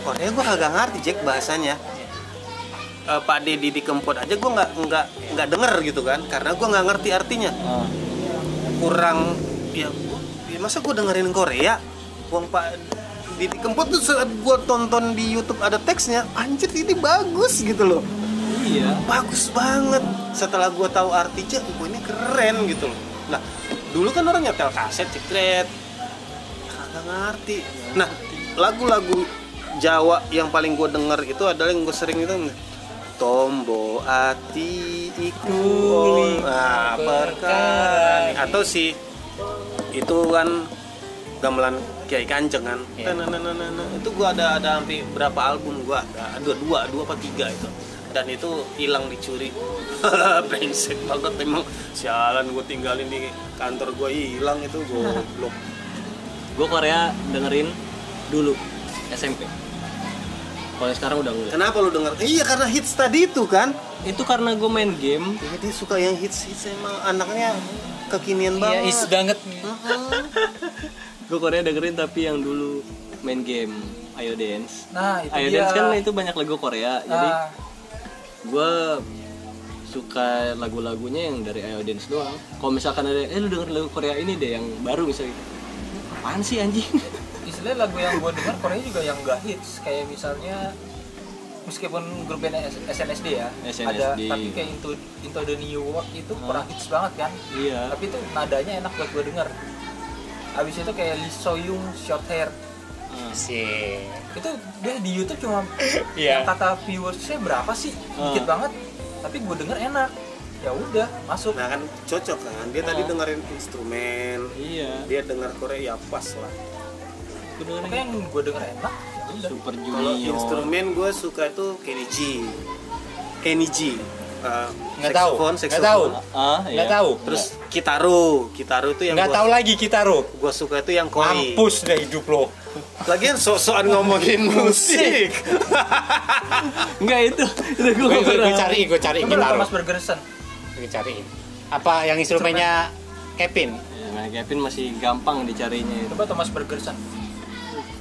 Speaker 3: Korea gue kagak ngerti Jack bahasanya. Eh, Pak Deddy di Kempot aja gue nggak nggak nggak denger gitu kan. Karena gue nggak ngerti artinya.
Speaker 1: Ah,
Speaker 3: kurang ya, ya masa gue dengerin Korea? Uang Pak Didi Kempot tuh saat gue tonton di YouTube ada teksnya anjir ini bagus gitu loh.
Speaker 1: Iya.
Speaker 3: Bagus banget. Setelah gue tahu artinya gue ini keren gitu loh nah dulu kan orang nyetel kaset cekret kagak ngerti. Nah lagu-lagu Jawa yang paling gue denger itu adalah yang gue sering itu Tombo ati iku nah, perkara atau si itu kan gamelan Kiai Kanjeng kan.
Speaker 2: Iya.
Speaker 3: Itu gua ada ada hampir berapa album gua ada? Dua dua dua apa tiga itu dan itu hilang dicuri brengsek banget emang sialan gue tinggalin di kantor gua hilang itu goblok
Speaker 1: gue Korea dengerin dulu SMP kalau sekarang udah enggak
Speaker 3: Kenapa lu denger? Iya karena hits tadi itu kan.
Speaker 1: itu karena gue main game
Speaker 3: Iya dia suka yang hits hits emang anaknya kekinian
Speaker 2: Iya,
Speaker 3: banget.
Speaker 2: is banget.
Speaker 1: gue Korea dengerin tapi yang dulu main game Ayo Dance
Speaker 4: Nah, itu
Speaker 1: Ayo
Speaker 4: dia.
Speaker 1: Dance kan itu banyak lagu Korea jadi
Speaker 4: Nah,
Speaker 1: gue suka lagu-lagunya yang dari Ayo Dance doang. Kalau misalkan ada eh lu dengerin lagu Korea ini deh yang baru misalnya. Apaan sih anjing?
Speaker 4: Istilahnya lagu yang gue dengar Korea juga yang gak hits. Kayak misalnya meskipun grup band SNSD ya
Speaker 1: SNSD.
Speaker 4: ada tapi kayak Into Into the New World itu kurang hits banget kan?
Speaker 1: Iya.
Speaker 4: Tapi itu nadanya enak buat gue denger. Abis itu kayak Lee Soyoung short hair
Speaker 1: Ah.
Speaker 2: Sih.
Speaker 4: itu dia di YouTube cuma yang kata viewersnya berapa sih dikit
Speaker 1: Ah.
Speaker 4: banget tapi gue denger enak ya udah masuk
Speaker 3: Nah kan cocok kan. Dia tadi
Speaker 1: Oh.
Speaker 3: dengerin instrumen.
Speaker 1: iya
Speaker 3: Dia dengar Korea ya pas lah.
Speaker 1: gue
Speaker 4: makanya yang gue denger enak ya
Speaker 1: Super
Speaker 3: Kalau
Speaker 1: Junior
Speaker 3: instrumen gue suka itu Kenny G. Kenny G. Uh,
Speaker 2: Nggak tahu. Nggak tahu.
Speaker 1: ah
Speaker 2: Nggak
Speaker 1: iya.
Speaker 2: tahu.
Speaker 3: Terus Kitaro. Kitaro itu yang
Speaker 2: Nggak
Speaker 3: gua,
Speaker 2: tahu lagi Kitaro.
Speaker 3: gua suka itu yang koi.
Speaker 2: Mampus deh hidup lo.
Speaker 3: Lagian sok-sokan ngomongin musik.
Speaker 1: enggak itu itu gue
Speaker 2: Gue gue cari, gue cari Kitaro.
Speaker 4: Thomas Bergersen
Speaker 2: Gue cariin. Apa yang instrumennya Kevin?
Speaker 1: ya, Kevin masih gampang dicarinya itu
Speaker 4: coba Thomas Bergersen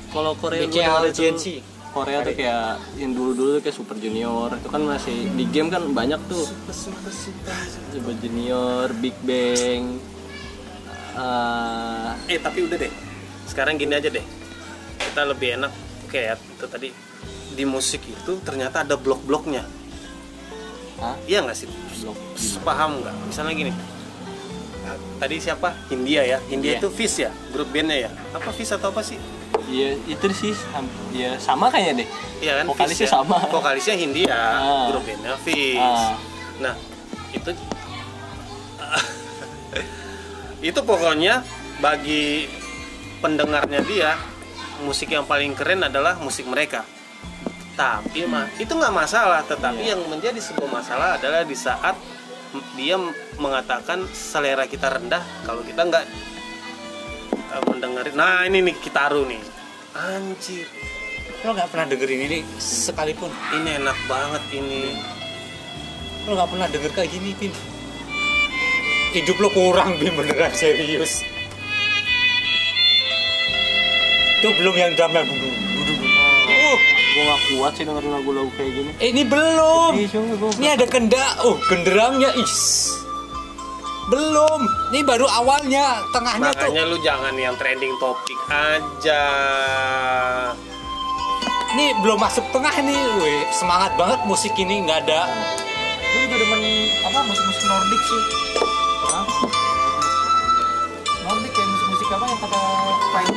Speaker 1: kalau Korea gue itu Korea tuh kayak yang dulu-dulu tuh kayak Super Junior itu kan masih di game kan banyak tuh Super Junior, Big Bang eh,
Speaker 3: eh tapi udah deh. Sekarang gini aja deh. Kita lebih enak kayak itu tadi di musik itu ternyata ada blok-bloknya.
Speaker 1: Hah?
Speaker 3: Iya nggak sih?
Speaker 1: Blok.
Speaker 3: Paham nggak? Misalnya gini. Nah, tadi siapa? Hindia ya. Hindia
Speaker 1: Iya.
Speaker 3: itu Fish ya, grup bandnya ya. Apa Fish atau apa sih?
Speaker 1: Iya itu sih ya sama kayaknya deh.
Speaker 3: Iya kan?
Speaker 1: Vokalisnya
Speaker 3: Fish ya.
Speaker 1: sama.
Speaker 3: Vokalisnya Hindia,
Speaker 1: Ah.
Speaker 3: grup bandnya Fish.
Speaker 1: Ah.
Speaker 3: Nah, itu itu pokoknya bagi pendengarnya dia musik yang paling keren adalah musik mereka. Tapi mah itu nggak masalah, tetapi
Speaker 1: Iya.
Speaker 3: yang menjadi sebuah masalah adalah di saat dia mengatakan selera kita rendah kalau kita nggak eh, mendengarin. Nah ini nih Kitaru nih, anjir
Speaker 2: Lo nggak pernah dengerin ini sekalipun.
Speaker 3: ini enak banget ini.
Speaker 2: Lo nggak pernah denger kayak gini, Pin. Hidup lo kurang, Bim, beneran serius. Itu belum yang drum yang dulu. Uh,
Speaker 1: Gue gak kuat sih dengerin lagu-lagu kayak gini.
Speaker 2: ini belum.
Speaker 1: Gua-
Speaker 2: Ini ada kendak. Oh, genderangnya is. Belum. Ini baru awalnya, tengahnya tuh.
Speaker 3: Makanya lu jangan yang trending topik aja.
Speaker 2: Ini belum masuk tengah nih. Weh, semangat banget musik ini nggak ada.
Speaker 4: gue juga demen apa musik-musik Nordik sih kayak musik-musik apa yang kata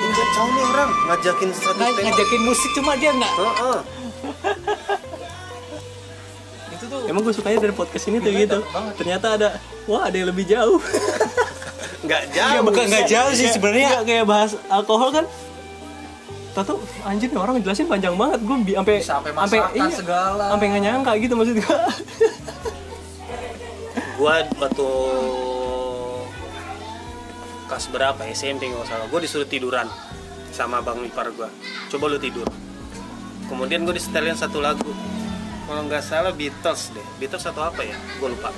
Speaker 3: Enggak tahu nih orang ngajakin satu
Speaker 2: Ng-
Speaker 3: tema.
Speaker 2: ngajakin musik cuma dia nggak
Speaker 3: Heeh.
Speaker 4: itu tuh
Speaker 1: Emang gue sukanya dari podcast ini tuh gitu.
Speaker 4: banget.
Speaker 1: Ternyata ada, wah ada yang lebih jauh.
Speaker 3: Enggak
Speaker 2: Ya,
Speaker 3: jauh.
Speaker 2: bukan nggak jauh sih sebenarnya.
Speaker 1: nggak kayak bahas alkohol kan. Tahu anjir nih orang ngejelasin panjang banget. Gue bi- sampai
Speaker 4: Bisa sampai masakan segala.
Speaker 1: Sampai nggak nyangka gitu maksud gue.
Speaker 3: Gua waktu kelas berapa SMP nggak salah. Gue disuruh tiduran sama bang ipar gua. Coba lu tidur. Kemudian gue disetelin satu lagu. Kalau nggak salah Beatles deh. Beatles atau apa ya? Gue lupa.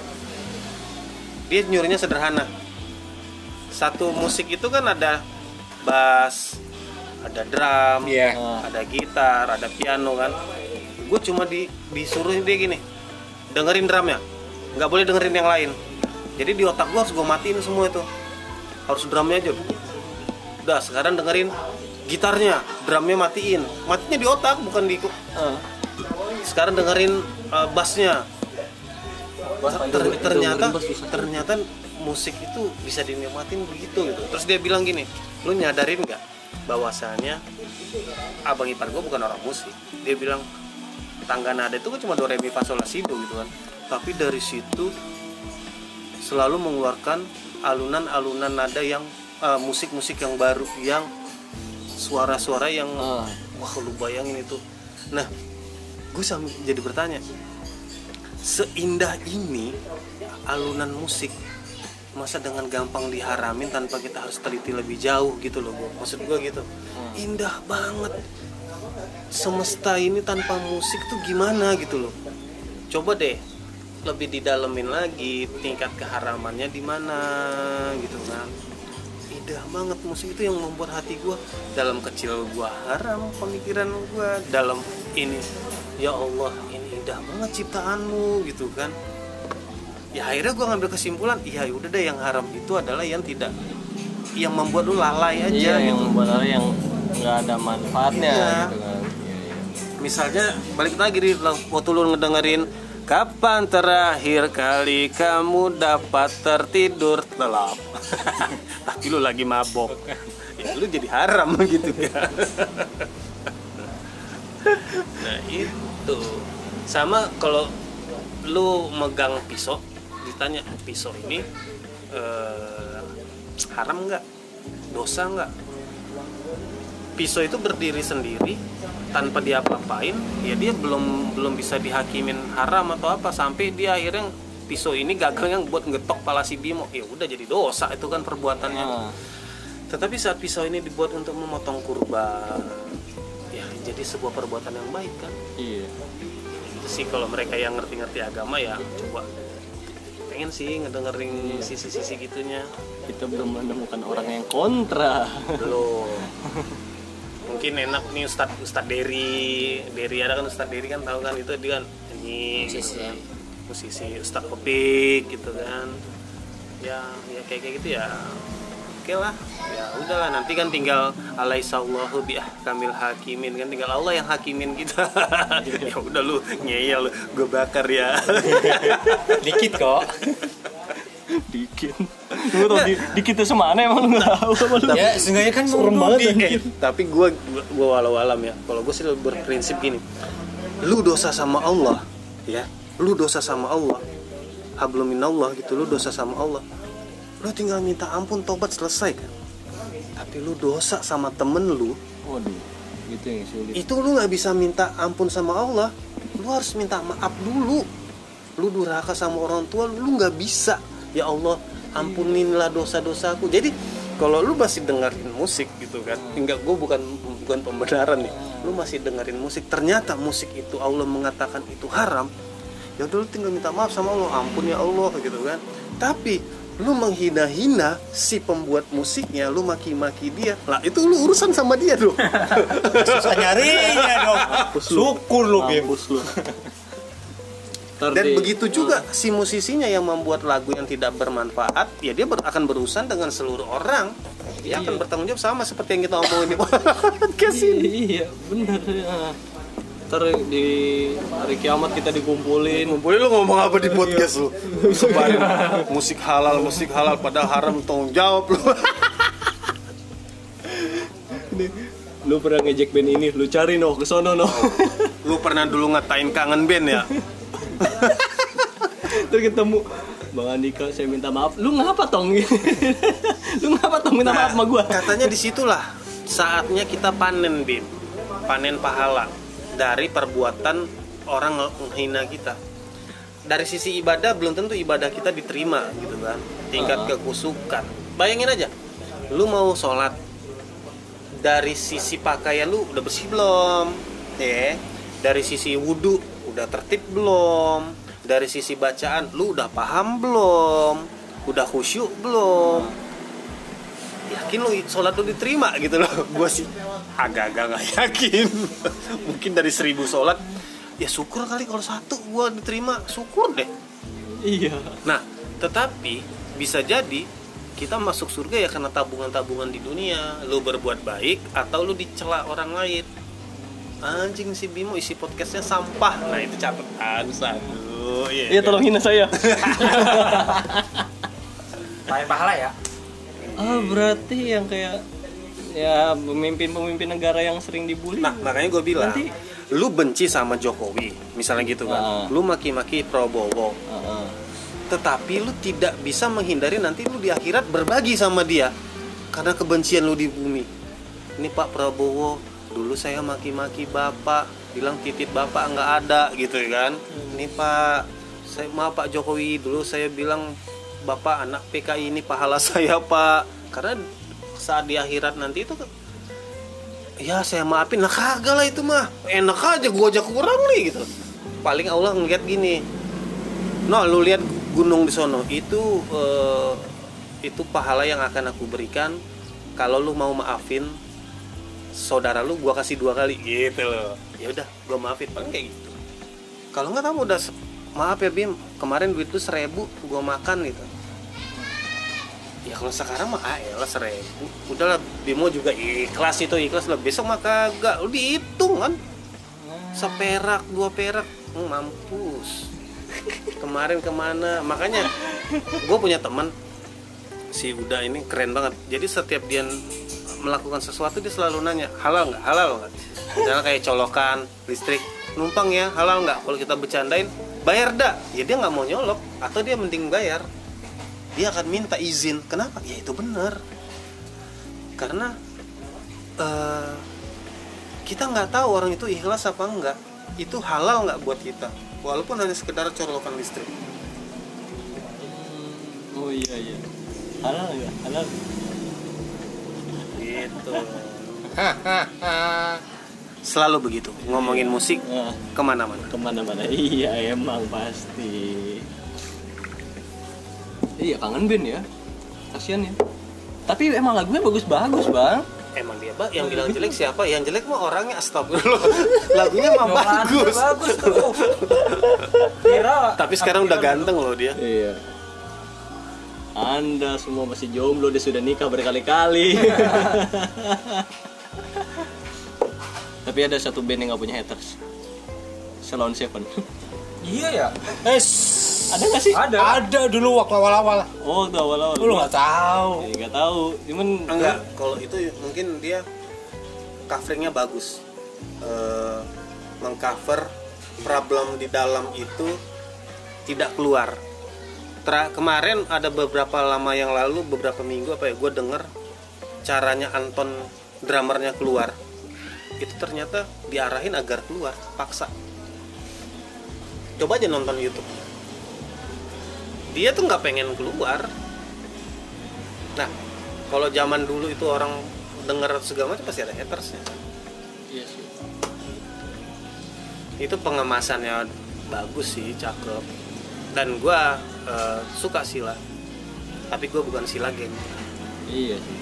Speaker 3: Dia nyuruhnya sederhana. Satu musik itu kan ada bass, ada drum,
Speaker 2: Iya.
Speaker 3: ada gitar, ada piano kan. Gue cuma di disuruh dia gini, dengerin drumnya, nggak boleh dengerin yang lain. Jadi di otak gue harus gue matiin semua itu, harus drumnya aja. Udah sekarang dengerin gitarnya, drumnya matiin, matinya di otak bukan di.
Speaker 1: Eh,
Speaker 3: Sekarang dengerin uh, bassnya, Ter- ternyata
Speaker 1: susah.
Speaker 3: ternyata musik itu bisa dinikmatin begitu gitu. Terus dia bilang gini lu nyadarin nggak bahwasannya abang ipar gue bukan orang musik? Dia bilang tangga nada itu kan cuma do re mi fa sol la si do gitu kan. Tapi dari situ selalu mengeluarkan alunan-alunan nada yang uh, musik-musik yang baru yang suara-suara yang
Speaker 1: Ah.
Speaker 3: wah lu bayangin itu. Nah gue sambil jadi bertanya seindah ini alunan musik masa dengan gampang diharamin tanpa kita harus teliti lebih jauh gitu loh gua maksud gue gitu. Indah banget. Semesta ini tanpa musik tuh gimana gitu loh? Coba deh lebih didalemin lagi tingkat keharamannya di mana gitu kan indah banget musik itu yang membuat hati gue dalam kecil gue haram pemikiran gue dalam ini ya Allah ini indah banget ciptaanmu gitu kan ya akhirnya gue ngambil kesimpulan iya udah deh yang haram itu adalah yang tidak yang membuat lu lalai aja
Speaker 1: iya yang
Speaker 3: gitu.
Speaker 1: membuat orang yang nggak ada manfaatnya
Speaker 3: Iya.
Speaker 1: gitu kan Iya, iya.
Speaker 3: misalnya balik lagi di waktu lu ngedengerin kapan terakhir kali kamu dapat tertidur telap? Tapi lu lagi mabok. Ya lu jadi haram gitu kan. Nah itu. Sama kalau lu megang pisau ditanya pisau ini eh, haram nggak? Dosa nggak pisau itu berdiri sendiri tanpa dia apa-apain ya dia belum belum bisa dihakimin haram atau apa sampai dia akhirnya pisau ini gagal yang buat ngetok pala si Bimo. Ya udah jadi dosa itu kan perbuatannya.
Speaker 1: Ah,
Speaker 3: tetapi saat pisau ini dibuat untuk memotong kurban ya jadi sebuah perbuatan yang baik kan?
Speaker 1: Iya.
Speaker 3: Itu sih kalau mereka yang ngerti-ngerti agama ya coba. Pengen sih ngedengerin sisi-sisi gitunya.
Speaker 1: Kita belum menemukan orang yang kontra.
Speaker 3: Belum mungkin enak nih Ustadz Ustadz Dery Dery ada kan Ustadz Dery kan tahu kan itu dia kan ini
Speaker 2: Musisi.
Speaker 3: gitu musisi Ustadz Kopik gitu kan. Ya ya kayak kayak gitu ya. Oke lah ya udahlah nanti kan tinggal alaihissallahu bi kamil hakimin kan tinggal Allah yang hakimin kita. Ya udah lu ngeyel gue bakar ya.
Speaker 2: Dikit kok
Speaker 1: dikit. Lu tau di, dikit itu semana emang lu nggak tahu apa lu?
Speaker 2: Ya seenggaknya kan
Speaker 1: serem banget
Speaker 2: dikit.
Speaker 3: tapi gue gue walau alam ya. Kalau gue sih berprinsip gini. Lu dosa sama Allah ya. Lu dosa sama Allah. Hablum minallah gitu lu dosa sama Allah. Lu tinggal minta ampun tobat selesai kan? Tapi lu dosa sama temen lu
Speaker 1: waduh gitu yang sulit.
Speaker 3: itu lu nggak bisa minta ampun sama Allah. Lu harus minta maaf dulu. Lu durhaka sama orang tua lu nggak bisa ya Allah ampuninlah dosa-dosaku. Jadi kalau lu masih dengerin musik gitu kan enggak gue bukan bukan pembenaran nih. Lu masih dengerin musik ternyata musik itu Allah mengatakan itu haram ya udah lu tinggal minta maaf sama Allah ampun ya Allah gitu kan. Tapi lu menghina-hina si pembuat musiknya lu maki-maki dia lah itu lu urusan sama dia dong.
Speaker 2: Susah nyarinya dong. Syukur lu
Speaker 1: mampus lu Ntar
Speaker 3: Dan begitu juga si musisinya yang membuat lagu yang tidak bermanfaat, ya dia ber- akan berurusan dengan seluruh orang. Dia akan bertanggung jawab sama seperti yang kita omongin di podcast ini.
Speaker 1: iya bener ya ntar di hari kiamat kita dikumpulin
Speaker 3: Boleh lu ngomong apa di podcast lu? Sebarin musik halal, musik halal padahal haram tanggung jawab lu.
Speaker 1: lu pernah ngejek band ini lu cari noh ke sono noh
Speaker 3: Lu pernah dulu ngatain kangen band ya?
Speaker 1: terus ketemu Bang Andika saya minta maaf lu ngapa tong lu ngapa tong minta maaf sama gua
Speaker 3: Katanya di situlah saatnya kita panen bim, panen pahala dari perbuatan orang menghina kita. Dari sisi ibadah belum tentu ibadah kita diterima gitu kan, tingkat kekusukan. Bayangin aja, lu mau sholat dari sisi pakaian lu udah bersih belum, ya? Dari sisi wudhu udah tertib belum? Dari sisi bacaan lu udah paham belum? Udah khusyuk belum? yakin lo sholat lo diterima gitu loh. Gue sih agak-agak nggak yakin. Mungkin dari seribu sholat ya syukur kali kalau satu gue diterima. Syukur deh.
Speaker 1: Iya.
Speaker 3: Nah tetapi bisa jadi kita masuk surga ya karena tabungan-tabungan di dunia. Lu berbuat baik atau lu dicela orang lain anjing si Bimo isi podcastnya sampah nah itu catatan satu
Speaker 1: iya tolong hina saya
Speaker 2: pakai pahala ya
Speaker 1: ah berarti yang kayak ya pemimpin-pemimpin negara yang sering dibully
Speaker 3: Nah, makanya gue bilang,
Speaker 1: Nanti-
Speaker 3: lu benci sama Jokowi, misalnya gitu kan.
Speaker 1: Ah.
Speaker 3: Lu maki-maki Prabowo,
Speaker 1: Heeh.
Speaker 3: tetapi lu tidak bisa menghindari nanti lu di akhirat berbagi sama dia karena kebencian lu di bumi. Ini Pak Prabowo, dulu saya maki-maki Bapak, bilang titit Bapak nggak ada gitu kan. Ini Pak, saya maaf Pak Jokowi, dulu saya bilang Bapak anak PKI ini pahala saya Pak. Karena saat di akhirat nanti itu ya saya maafin lah kagak lah itu mah. Enak aja gua aja kurang nih gitu. Paling Allah ngeliat gini no lu lihat gunung di sono. Itu eh, itu pahala yang akan aku berikan. Kalau lu mau maafin saudara lu gua kasih dua kali. Gitu loh. Ya udah gua maafin. Paling kayak gitu. Kalau nggak kamu udah maaf ya Bim. Kemarin duit lu seribu gua makan gitu. Ya kalau sekarang mah ah elah seribu. Udahlah Bimo juga ikhlas itu ikhlas lah. Besok mah kagak. Lu dihitung kan? Seperak dua perak. Hmm, mampus. Kemarin ke mana? Makanya gue punya teman. Si Uda ini keren banget. Jadi setiap dia melakukan sesuatu dia selalu nanya halal nggak? Halal nggak misalnya kayak colokan listrik numpang ya halal nggak? Kalau kita bercandain bayar dah. Ya dia nggak mau nyolok atau dia mending bayar. Dia akan minta izin. Kenapa? Ya itu benar. Karena eh, kita nggak tahu orang itu ikhlas apa enggak itu halal nggak buat kita walaupun hanya sekedar colokan listrik.
Speaker 1: Oh iya iya. Halal nggak? Halal
Speaker 3: gitu. Selalu begitu ngomongin musik
Speaker 1: ke
Speaker 3: mana-mana.
Speaker 1: Ke mana-mana. Iya emang pasti. Iya kangen band ya. Kasian ya. Tapi emang lagunya bagus-bagus bang.
Speaker 3: Emang dia pak yang bilang jelek siapa? Yang jelek mah orangnya astagfirullah. Lagunya mah bagus.
Speaker 4: bagus tuh. Kira
Speaker 3: tapi sekarang udah ganteng loh dia.
Speaker 1: Iya anda semua masih jomblo dia sudah nikah berkali-kali. Tapi ada satu band yang nggak punya haters. Salon Seven.
Speaker 4: Iya ya?
Speaker 2: Es.
Speaker 1: ada nggak sih?
Speaker 4: Ada.
Speaker 2: Ada dulu waktu awal-awal.
Speaker 1: oh tuh awal-awal.
Speaker 2: Lu nggak tahu.
Speaker 1: Ya, nggak tahu. Cuman
Speaker 3: enggak kalau itu mungkin dia coveringnya bagus. Eh, mengcover problem di dalam itu tidak keluar Tra- kemarin ada beberapa lama yang lalu beberapa minggu apa ya gue denger caranya Anton drummernya keluar. Itu ternyata diarahin agar keluar paksa. Coba aja nonton YouTube. Dia tuh nggak pengen keluar. Nah kalau zaman dulu itu orang denger segala macam pasti ada hatersnya
Speaker 1: iya sih.
Speaker 3: Itu pengemasannya bagus sih cakep. Dan gua eh, suka sila tapi gua bukan sila geng
Speaker 1: iya sih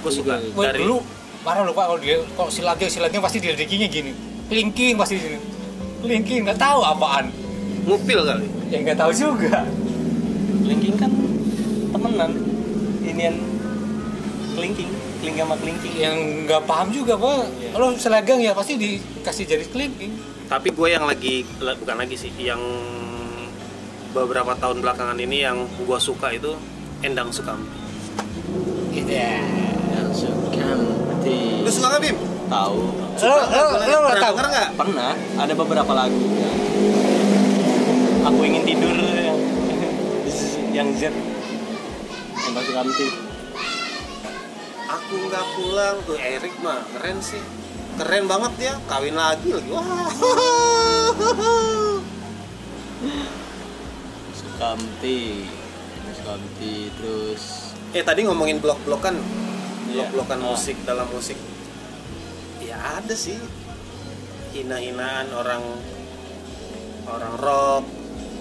Speaker 3: gua suka
Speaker 1: Juga.
Speaker 2: Wah,
Speaker 3: dari
Speaker 2: dulu parah lupa kalau dia kalau si lagi si lagi pasti dilidikinya gini. Kelingking pasti gini. Kelingking nggak tahu apaan.
Speaker 3: ngupil kali
Speaker 4: ya nggak tahu juga
Speaker 1: Linking kan temenan inian kelingking kelingking sama kelingking
Speaker 2: Yang nggak paham juga pak.
Speaker 1: Iya.
Speaker 2: Kalau selagang ya pasti dikasih jari kelingking.
Speaker 3: tapi gue yang lagi la- bukan lagi sih yang beberapa tahun belakangan ini yang gua suka itu Endang Sukamti
Speaker 2: Gitu ya.
Speaker 1: yang sukamti
Speaker 3: lu suka nggak Bim?
Speaker 1: tahu.
Speaker 2: Lo lo lo
Speaker 3: pernah
Speaker 2: tahu.
Speaker 3: denger nggak?
Speaker 1: pernah. Ada beberapa lagu aku ingin tidur yang yang Z yang sukamti
Speaker 3: aku nggak pulang. Tuh Erik mah keren sih. Keren banget dia. Kawin lagi lagi. Wah
Speaker 1: sukamti sukamti terus
Speaker 3: eh tadi ngomongin blok-blokan
Speaker 1: Iya.
Speaker 3: blok-blokan
Speaker 1: Ah.
Speaker 3: musik dalam musik. Ya ada sih. Hina-hinaan orang orang rock.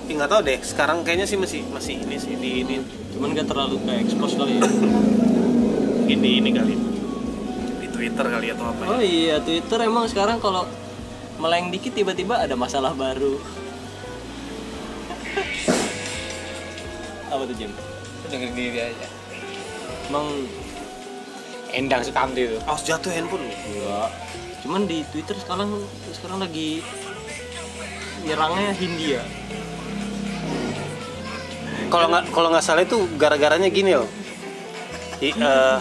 Speaker 3: Ih, nggak tahu deh sekarang kayaknya sih masih masih ini sih di di
Speaker 1: cuman gak terlalu kayak expose kali ya.
Speaker 3: Mungkin di ini kali. Di Twitter kali atau apa ya?
Speaker 1: Oh iya Twitter emang sekarang kalau meleng dikit tiba-tiba ada masalah baru apa tuh Jim?
Speaker 2: Dengerin diri aja.
Speaker 1: Emang
Speaker 2: Endang Sukamti itu.
Speaker 3: Awas jatuh handphone.
Speaker 1: Enggak cuman di Twitter sekarang sekarang lagi nyerangnya Hindia
Speaker 3: kalau nggak kalau nggak salah itu gara-garanya gini loh. I- eh,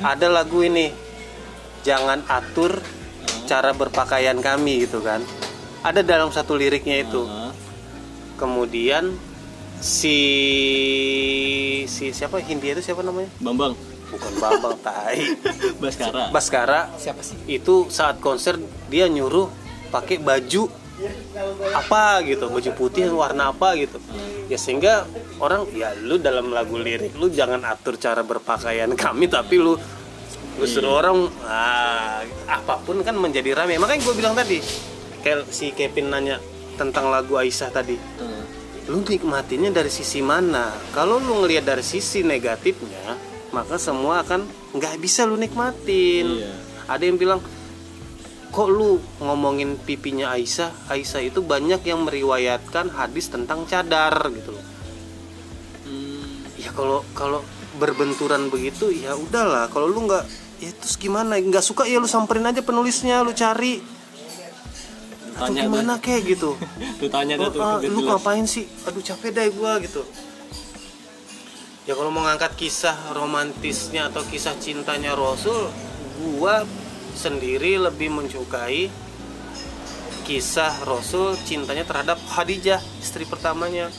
Speaker 3: ada lagu ini jangan atur cara berpakaian kami gitu kan. Ada dalam satu liriknya itu. Kemudian si si siapa? Hindia itu siapa namanya?
Speaker 1: Bambang.
Speaker 3: Bukan Bambang Tai.
Speaker 1: Baskara.
Speaker 3: Baskara.
Speaker 2: Siapa sih?
Speaker 3: itu saat konser dia nyuruh pakai baju apa gitu baju putih warna apa gitu. Ya sehingga orang ya lu dalam lagu lirik lu jangan atur cara berpakaian kami tapi lu gue suruh orang ah, apa pun kan menjadi rame. Makanya gue bilang tadi kayak si Kevin nanya tentang lagu Aisyah tadi.
Speaker 1: Hmm.
Speaker 3: Lu nikmatinnya dari sisi mana? Kalau lu ngelihat dari sisi negatifnya maka semua akan nggak bisa lu nikmatin.
Speaker 1: Iya.
Speaker 3: ada yang bilang kok lu ngomongin pipinya Aisyah? Aisyah itu banyak yang meriwayatkan hadis tentang cadar gitu loh.
Speaker 1: Hmm.
Speaker 3: ya kalau kalau berbenturan begitu ya udahlah. Kalau lu nggak ya terus gimana? Nggak suka ya lu samperin aja penulisnya lu cari atau
Speaker 1: Tanya
Speaker 3: gimana kayak gitu?
Speaker 1: Tuh tanya dah
Speaker 3: Oh,
Speaker 1: tuh.
Speaker 3: ah, lu
Speaker 1: jelas.
Speaker 3: ngapain sih? Aduh capek deh gua gitu. Ya kalau mau ngangkat kisah romantisnya atau kisah cintanya Rasul gua sendiri lebih menyukai kisah Rasul cintanya terhadap Khadijah istri pertamanya.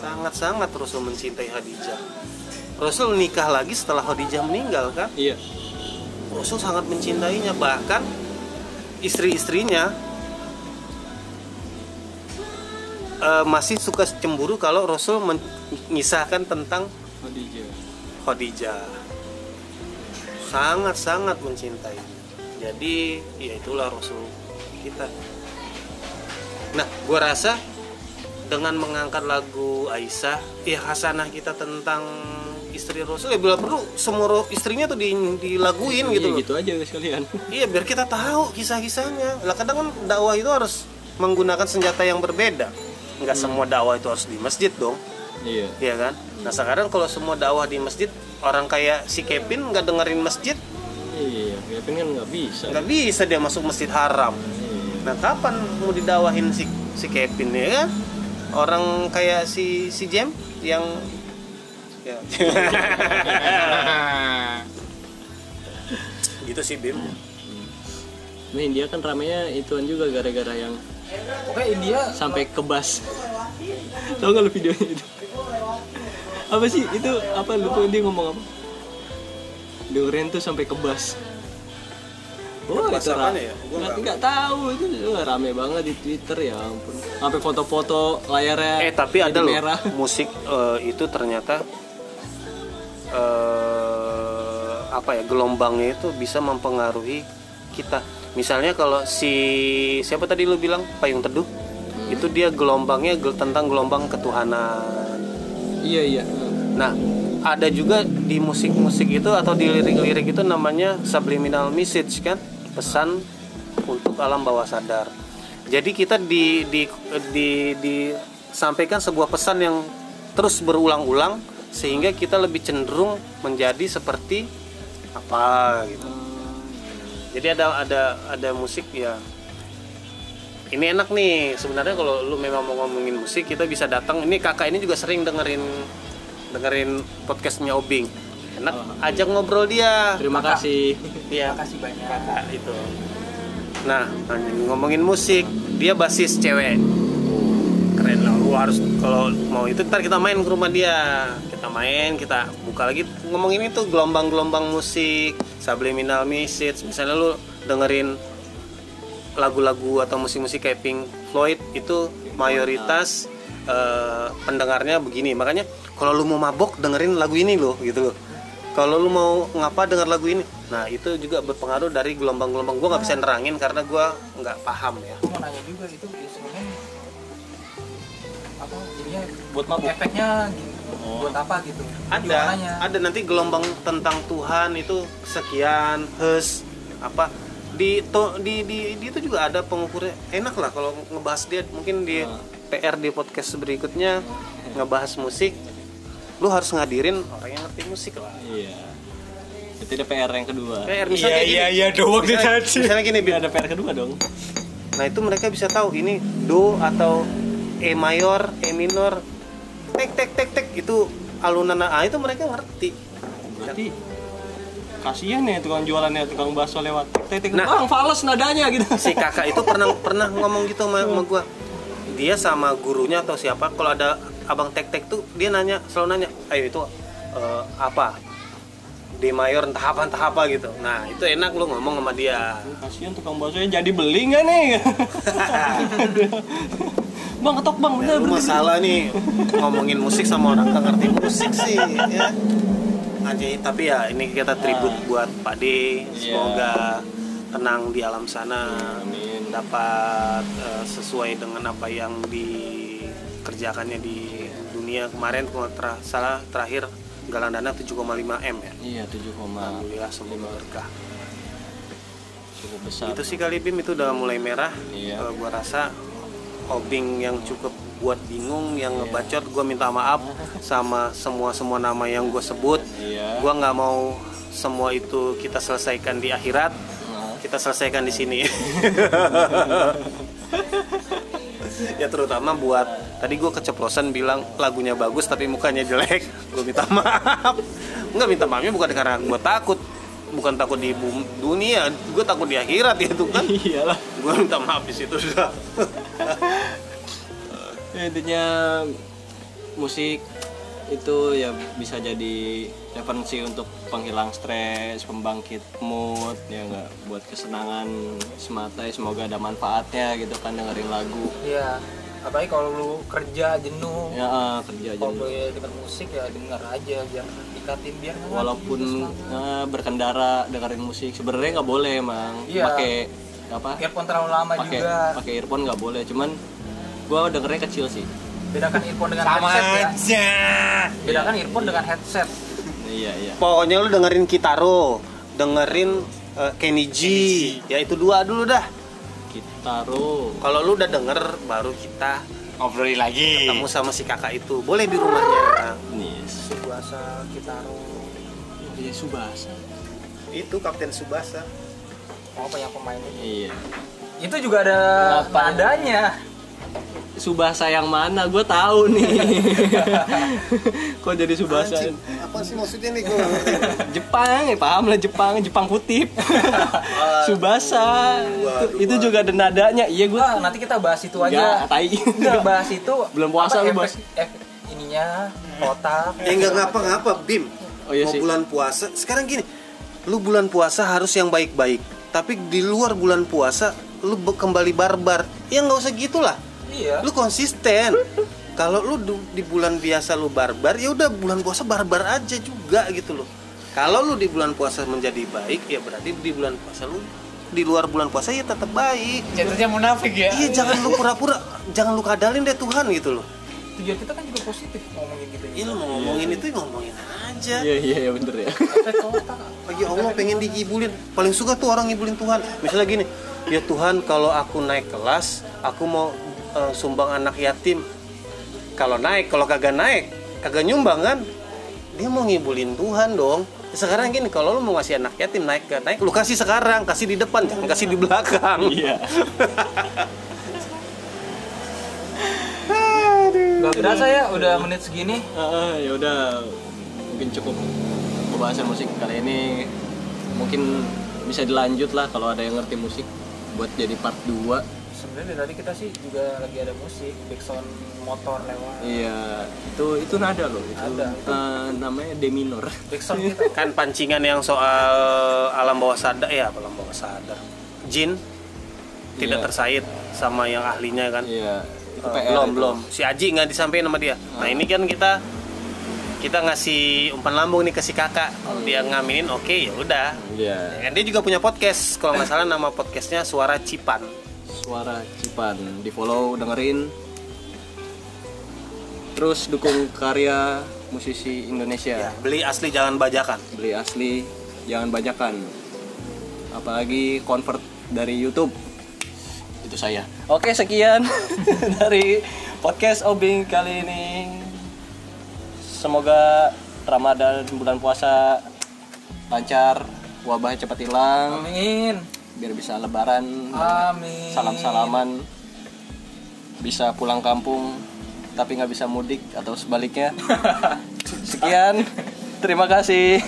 Speaker 3: Sangat-sangat Rasul mencintai Khadijah. Rasul nikah lagi setelah Khadijah meninggal kan?
Speaker 1: Iya.
Speaker 3: Rasul sangat mencintainya bahkan istri-istrinya eh, masih suka cemburu kalau Rasul mengisahkan tentang
Speaker 1: Khadijah.
Speaker 3: Khadijah sangat-sangat mencintai jadi ya itulah Rasul kita nah gua rasa dengan mengangkat lagu Aisyah ya hasanah kita tentang istri Rasul ya bila perlu semua istrinya tuh di, dilaguin gitu
Speaker 1: Iya,
Speaker 3: loh
Speaker 1: gitu aja sekalian.
Speaker 3: Iya biar kita tahu kisah-kisahnya. Lah kadang kan dakwah itu harus menggunakan senjata yang berbeda. Nggak semua dakwah itu harus di masjid dong,
Speaker 1: Iya.
Speaker 3: iya kan? Nah sekarang kalau semua dakwah di masjid, orang kayak si Kevin nggak dengerin masjid,
Speaker 1: Iya, Kevin kan nggak bisa.
Speaker 3: nggak bisa dia masuk masjid haram.
Speaker 1: Iya.
Speaker 3: Nah kapan mau didawahin si si Kevin ya kan? Orang kayak si si Jem yang ya. gitu sih Bim.
Speaker 1: Nah, India kan ramenya ituan juga gara-gara yang
Speaker 4: Oke India
Speaker 1: sampai kebas. Tahu nggak lu videonya itu? Apa sih itu? Apa lu tuh dia ngomong apa? Durian tuh sampai kebas. Oh,
Speaker 3: Kebas
Speaker 1: itu
Speaker 3: apanya
Speaker 1: ra-
Speaker 3: ya? Gua
Speaker 1: nggak
Speaker 3: nggak-
Speaker 1: tahu itu wah, rame banget di Twitter ya ampun. Sampai foto-foto layarnya
Speaker 3: Eh tapi ada loh
Speaker 1: merah.
Speaker 3: musik eh, itu ternyata eh apa ya gelombangnya itu bisa mempengaruhi kita. Misalnya kalau si siapa tadi lu bilang payung teduh itu dia gelombangnya gel- tentang gelombang ketuhanan.
Speaker 1: Iya iya.
Speaker 3: Nah ada juga di musik-musik itu atau di lirik-lirik itu namanya subliminal message kan pesan untuk alam bawah sadar. Jadi kita di di di disampaikan sebuah pesan yang terus berulang-ulang sehingga kita lebih cenderung menjadi seperti apa gitu. Jadi ada ada ada musik ya. Ini enak nih sebenarnya kalau lu memang mau ngomongin musik kita bisa datang. Ini kakak ini juga sering dengerin dengerin podcastnya Obing. Enak ajak ngobrol dia.
Speaker 1: Terima kasih.
Speaker 3: Iya
Speaker 4: Terima kasih banyak.
Speaker 3: kakak itu. Nah ngomongin musik dia basis cewek. Lu harus kalau mau itu ntar kita main ke rumah dia. Kita main kita buka lagi. Ngomongin itu gelombang-gelombang musik subliminal message. Misalnya lu dengerin lagu-lagu atau musik-musik kayak Pink Floyd itu mayoritas eh, pendengarnya begini. Makanya kalau lu mau mabok dengerin lagu ini loh gitu loh. Kalau lu mau ngapa denger lagu ini. Nah itu juga berpengaruh dari gelombang-gelombang. Gua nggak bisa nerangin karena gua nggak paham ya.
Speaker 4: Mau nanya juga
Speaker 1: Buat mabuk.
Speaker 4: efeknya gitu. buat apa gitu?
Speaker 3: ada
Speaker 4: Gimananya?
Speaker 3: ada nanti gelombang tentang Tuhan itu sekian hes apa di to, di, di di itu juga ada pengukurnya enak lah kalau ngebahas dia mungkin di PR di podcast berikutnya ngebahas musik lu harus ngadirin orang yang ngerti musik lah
Speaker 1: Iya. Itu ada PR yang kedua.
Speaker 3: PR misalnya
Speaker 2: Iya,
Speaker 3: gini,
Speaker 2: iya, iya, doang
Speaker 3: misalnya,
Speaker 2: tadi.
Speaker 3: misalnya gini Bim.
Speaker 1: ada PR kedua dong.
Speaker 3: nah itu mereka bisa tahu ini do atau E mayor E minor tek tek tek tek. Itu alunan ah itu mereka ngerti.
Speaker 1: Berarti kasihan ya tukang jualannya tukang bakso lewat tek tek
Speaker 3: Nah.
Speaker 1: bang fals nadanya gitu.
Speaker 3: Si kakak itu pernah pernah ngomong gitu sama, sama gua. Dia sama gurunya atau siapa kalau ada abang tek tek tuh dia nanya selalu nanya ayo itu eh, apa D mayor entah apa entah apa gitu. Nah itu enak lu ngomong sama dia.
Speaker 1: Kasihan tukang baksonya jadi beli nggak nih? Bang ketok bang bener
Speaker 3: lu
Speaker 1: bener.
Speaker 3: masalah nih. Ngomongin musik sama orang gak ngerti musik sih ya. Anjay, tapi ya ini kita tribut buat Pak D. Semoga tenang di alam sana,
Speaker 1: Amin.
Speaker 3: dapat eh, sesuai dengan apa yang dikerjakannya di dunia kemarin kalau ter- salah terakhir galang dana 7,5 m ya.
Speaker 1: Iya 7,
Speaker 3: Alhamdulillah semoga berkah.
Speaker 1: cukup besar.
Speaker 3: Itu sih kali Bim itu udah mulai merah.
Speaker 1: Iya.
Speaker 3: Eh, gua rasa obing yang cukup buat bingung yang ngebacot gua minta maaf sama semua semua nama yang gue sebut
Speaker 1: Iya.
Speaker 3: gua nggak mau semua itu kita selesaikan di akhirat
Speaker 1: Nah,
Speaker 3: kita selesaikan di sini ya terutama buat tadi gue keceplosan bilang lagunya bagus tapi mukanya jelek. Gue minta maaf. Nggak minta maafnya bukan karena gue takut. Bukan takut di dunia. Gue takut di akhirat ya itu kan.
Speaker 1: Iyalah.
Speaker 3: gue minta maaf di situ sudah
Speaker 1: Ya, intinya musik itu ya bisa jadi referensi untuk penghilang stres, pembangkit mood, ya nggak buat kesenangan semata. Ya, semoga ada manfaatnya gitu kan dengerin lagu.
Speaker 4: Iya. Apalagi kalau lu kerja jenuh,
Speaker 1: Ya ah, kerja aja.
Speaker 4: kalau boleh denger musik ya denger aja biar dikatin biar
Speaker 1: Walaupun
Speaker 4: gitu
Speaker 1: eh, berkendara dengerin musik, sebenarnya nggak boleh emang.
Speaker 4: Iya.
Speaker 1: Pakai apa?
Speaker 4: earphone terlalu lama
Speaker 1: Pakai
Speaker 4: juga.
Speaker 1: pakai earphone nggak boleh. Cuman gua dengernya kecil sih.
Speaker 4: Bedakan earphone dengan
Speaker 2: Sama
Speaker 4: headset ya.
Speaker 2: aja.
Speaker 4: Bedakan earphone dengan headset.
Speaker 1: Iya iya.
Speaker 3: pokoknya lu dengerin Kitaro dengerin eh, Kenny G ya itu dua dulu dah
Speaker 1: Kitaro.
Speaker 3: kalau lu udah denger baru kita
Speaker 2: Ngobrolin lagi.
Speaker 3: ketemu sama si kakak itu boleh di rumahnya
Speaker 1: Nih,
Speaker 4: Subasa Kitaro.
Speaker 1: Iya Subasa.
Speaker 3: itu Kapten Subasa
Speaker 4: Oh, apa yang pemain itu?
Speaker 1: Iya.
Speaker 4: Itu juga ada
Speaker 1: Apa?
Speaker 4: nadanya.
Speaker 1: Subasa yang mana? Gue tahu nih. Kok jadi Subasa?
Speaker 3: apa sih maksudnya nih gue
Speaker 1: Jepang, ya paham lah Jepang, Jepang kutip. Subasa. Itu, itu juga ada nadanya. Iya gue.
Speaker 4: Wah, nanti kita bahas itu
Speaker 1: Enggak,
Speaker 4: aja.
Speaker 1: tai.
Speaker 4: Kita bahas itu
Speaker 1: Belum puasa lu, Bos.
Speaker 4: efek- efek ininya kotak.
Speaker 3: ya nggak ngapa-ngapa Bim
Speaker 1: Oh iya
Speaker 3: mau
Speaker 1: sih.
Speaker 3: bulan puasa sekarang gini lu bulan puasa harus yang baik-baik tapi di luar bulan puasa lu kembali barbar ya nggak usah gitulah
Speaker 4: Iya.
Speaker 3: lu konsisten kalau lu du- di bulan biasa lu barbar ya udah bulan puasa barbar aja juga gitu loh kalau lu di bulan puasa menjadi baik ya berarti di bulan puasa lu di luar bulan puasa ya tetap baik
Speaker 2: Jatuhnya munafik ya.
Speaker 3: iya jangan lu pura-pura jangan lu kadalin deh Tuhan gitu loh
Speaker 4: Tujuan kita kan juga positif ngomongin gitu.
Speaker 3: iya lu mau ngomongin itu ya ngomongin aja
Speaker 1: Iya iya iya bener ya.
Speaker 3: Lagi Allah pengen digibulin paling suka tuh orang ngibulin Tuhan misalnya gini ya Tuhan kalau aku naik kelas aku mau eh, sumbang anak yatim. Kalau naik kalau kagak naik kagak nyumbang kan? Dia mau ngibulin Tuhan dong. Sekarang gini kalau lu mau ngasih anak yatim naik gak naik lu kasih sekarang kasih di depan jangan kasih di belakang.
Speaker 1: Iya.
Speaker 4: Gak berasa ya udah menit segini.
Speaker 1: Ah, ya udah. Mungkin cukup pembahasan musik kali ini. Mungkin bisa dilanjut lah kalau ada yang ngerti musik buat jadi part 2
Speaker 4: Sebenarnya dari tadi kita sih juga lagi ada musik, backsound motor lewat.
Speaker 1: iya itu itu nada loh itu
Speaker 4: Ada.
Speaker 1: eh, namanya D minor.
Speaker 4: Backsound kita.
Speaker 3: kan pancingan yang soal alam bawah sadar ya alam bawah sadar. Jin tidak
Speaker 1: Iya.
Speaker 3: tersait sama yang ahlinya kan.
Speaker 1: Iya itu
Speaker 3: Eh,
Speaker 1: PR
Speaker 3: belum
Speaker 1: itu.
Speaker 3: belum. Si Aji nggak disampaikan sama dia. Nah ini kan kita kita ngasih umpan lambung nih ke si kakak. Kalau dia ngaminin oke ya udah.
Speaker 1: Iya.
Speaker 3: Dan dia juga punya podcast. Kalau nggak salah nama podcastnya Suara Cipan
Speaker 1: suara Cipan. Di follow dengerin. Terus dukung karya musisi Indonesia.
Speaker 3: Ya, beli asli jangan bajakan.
Speaker 1: Beli asli jangan bajakan. Apalagi convert dari YouTube. Itu saya. Oke sekian dari podcast Obing kali ini. Semoga Ramadan bulan puasa lancar wabahnya cepat hilang.
Speaker 4: Amin.
Speaker 1: Biar bisa lebaran
Speaker 4: Amin.
Speaker 1: salam salaman bisa pulang kampung tapi nggak bisa mudik atau sebaliknya. Sekian terima kasih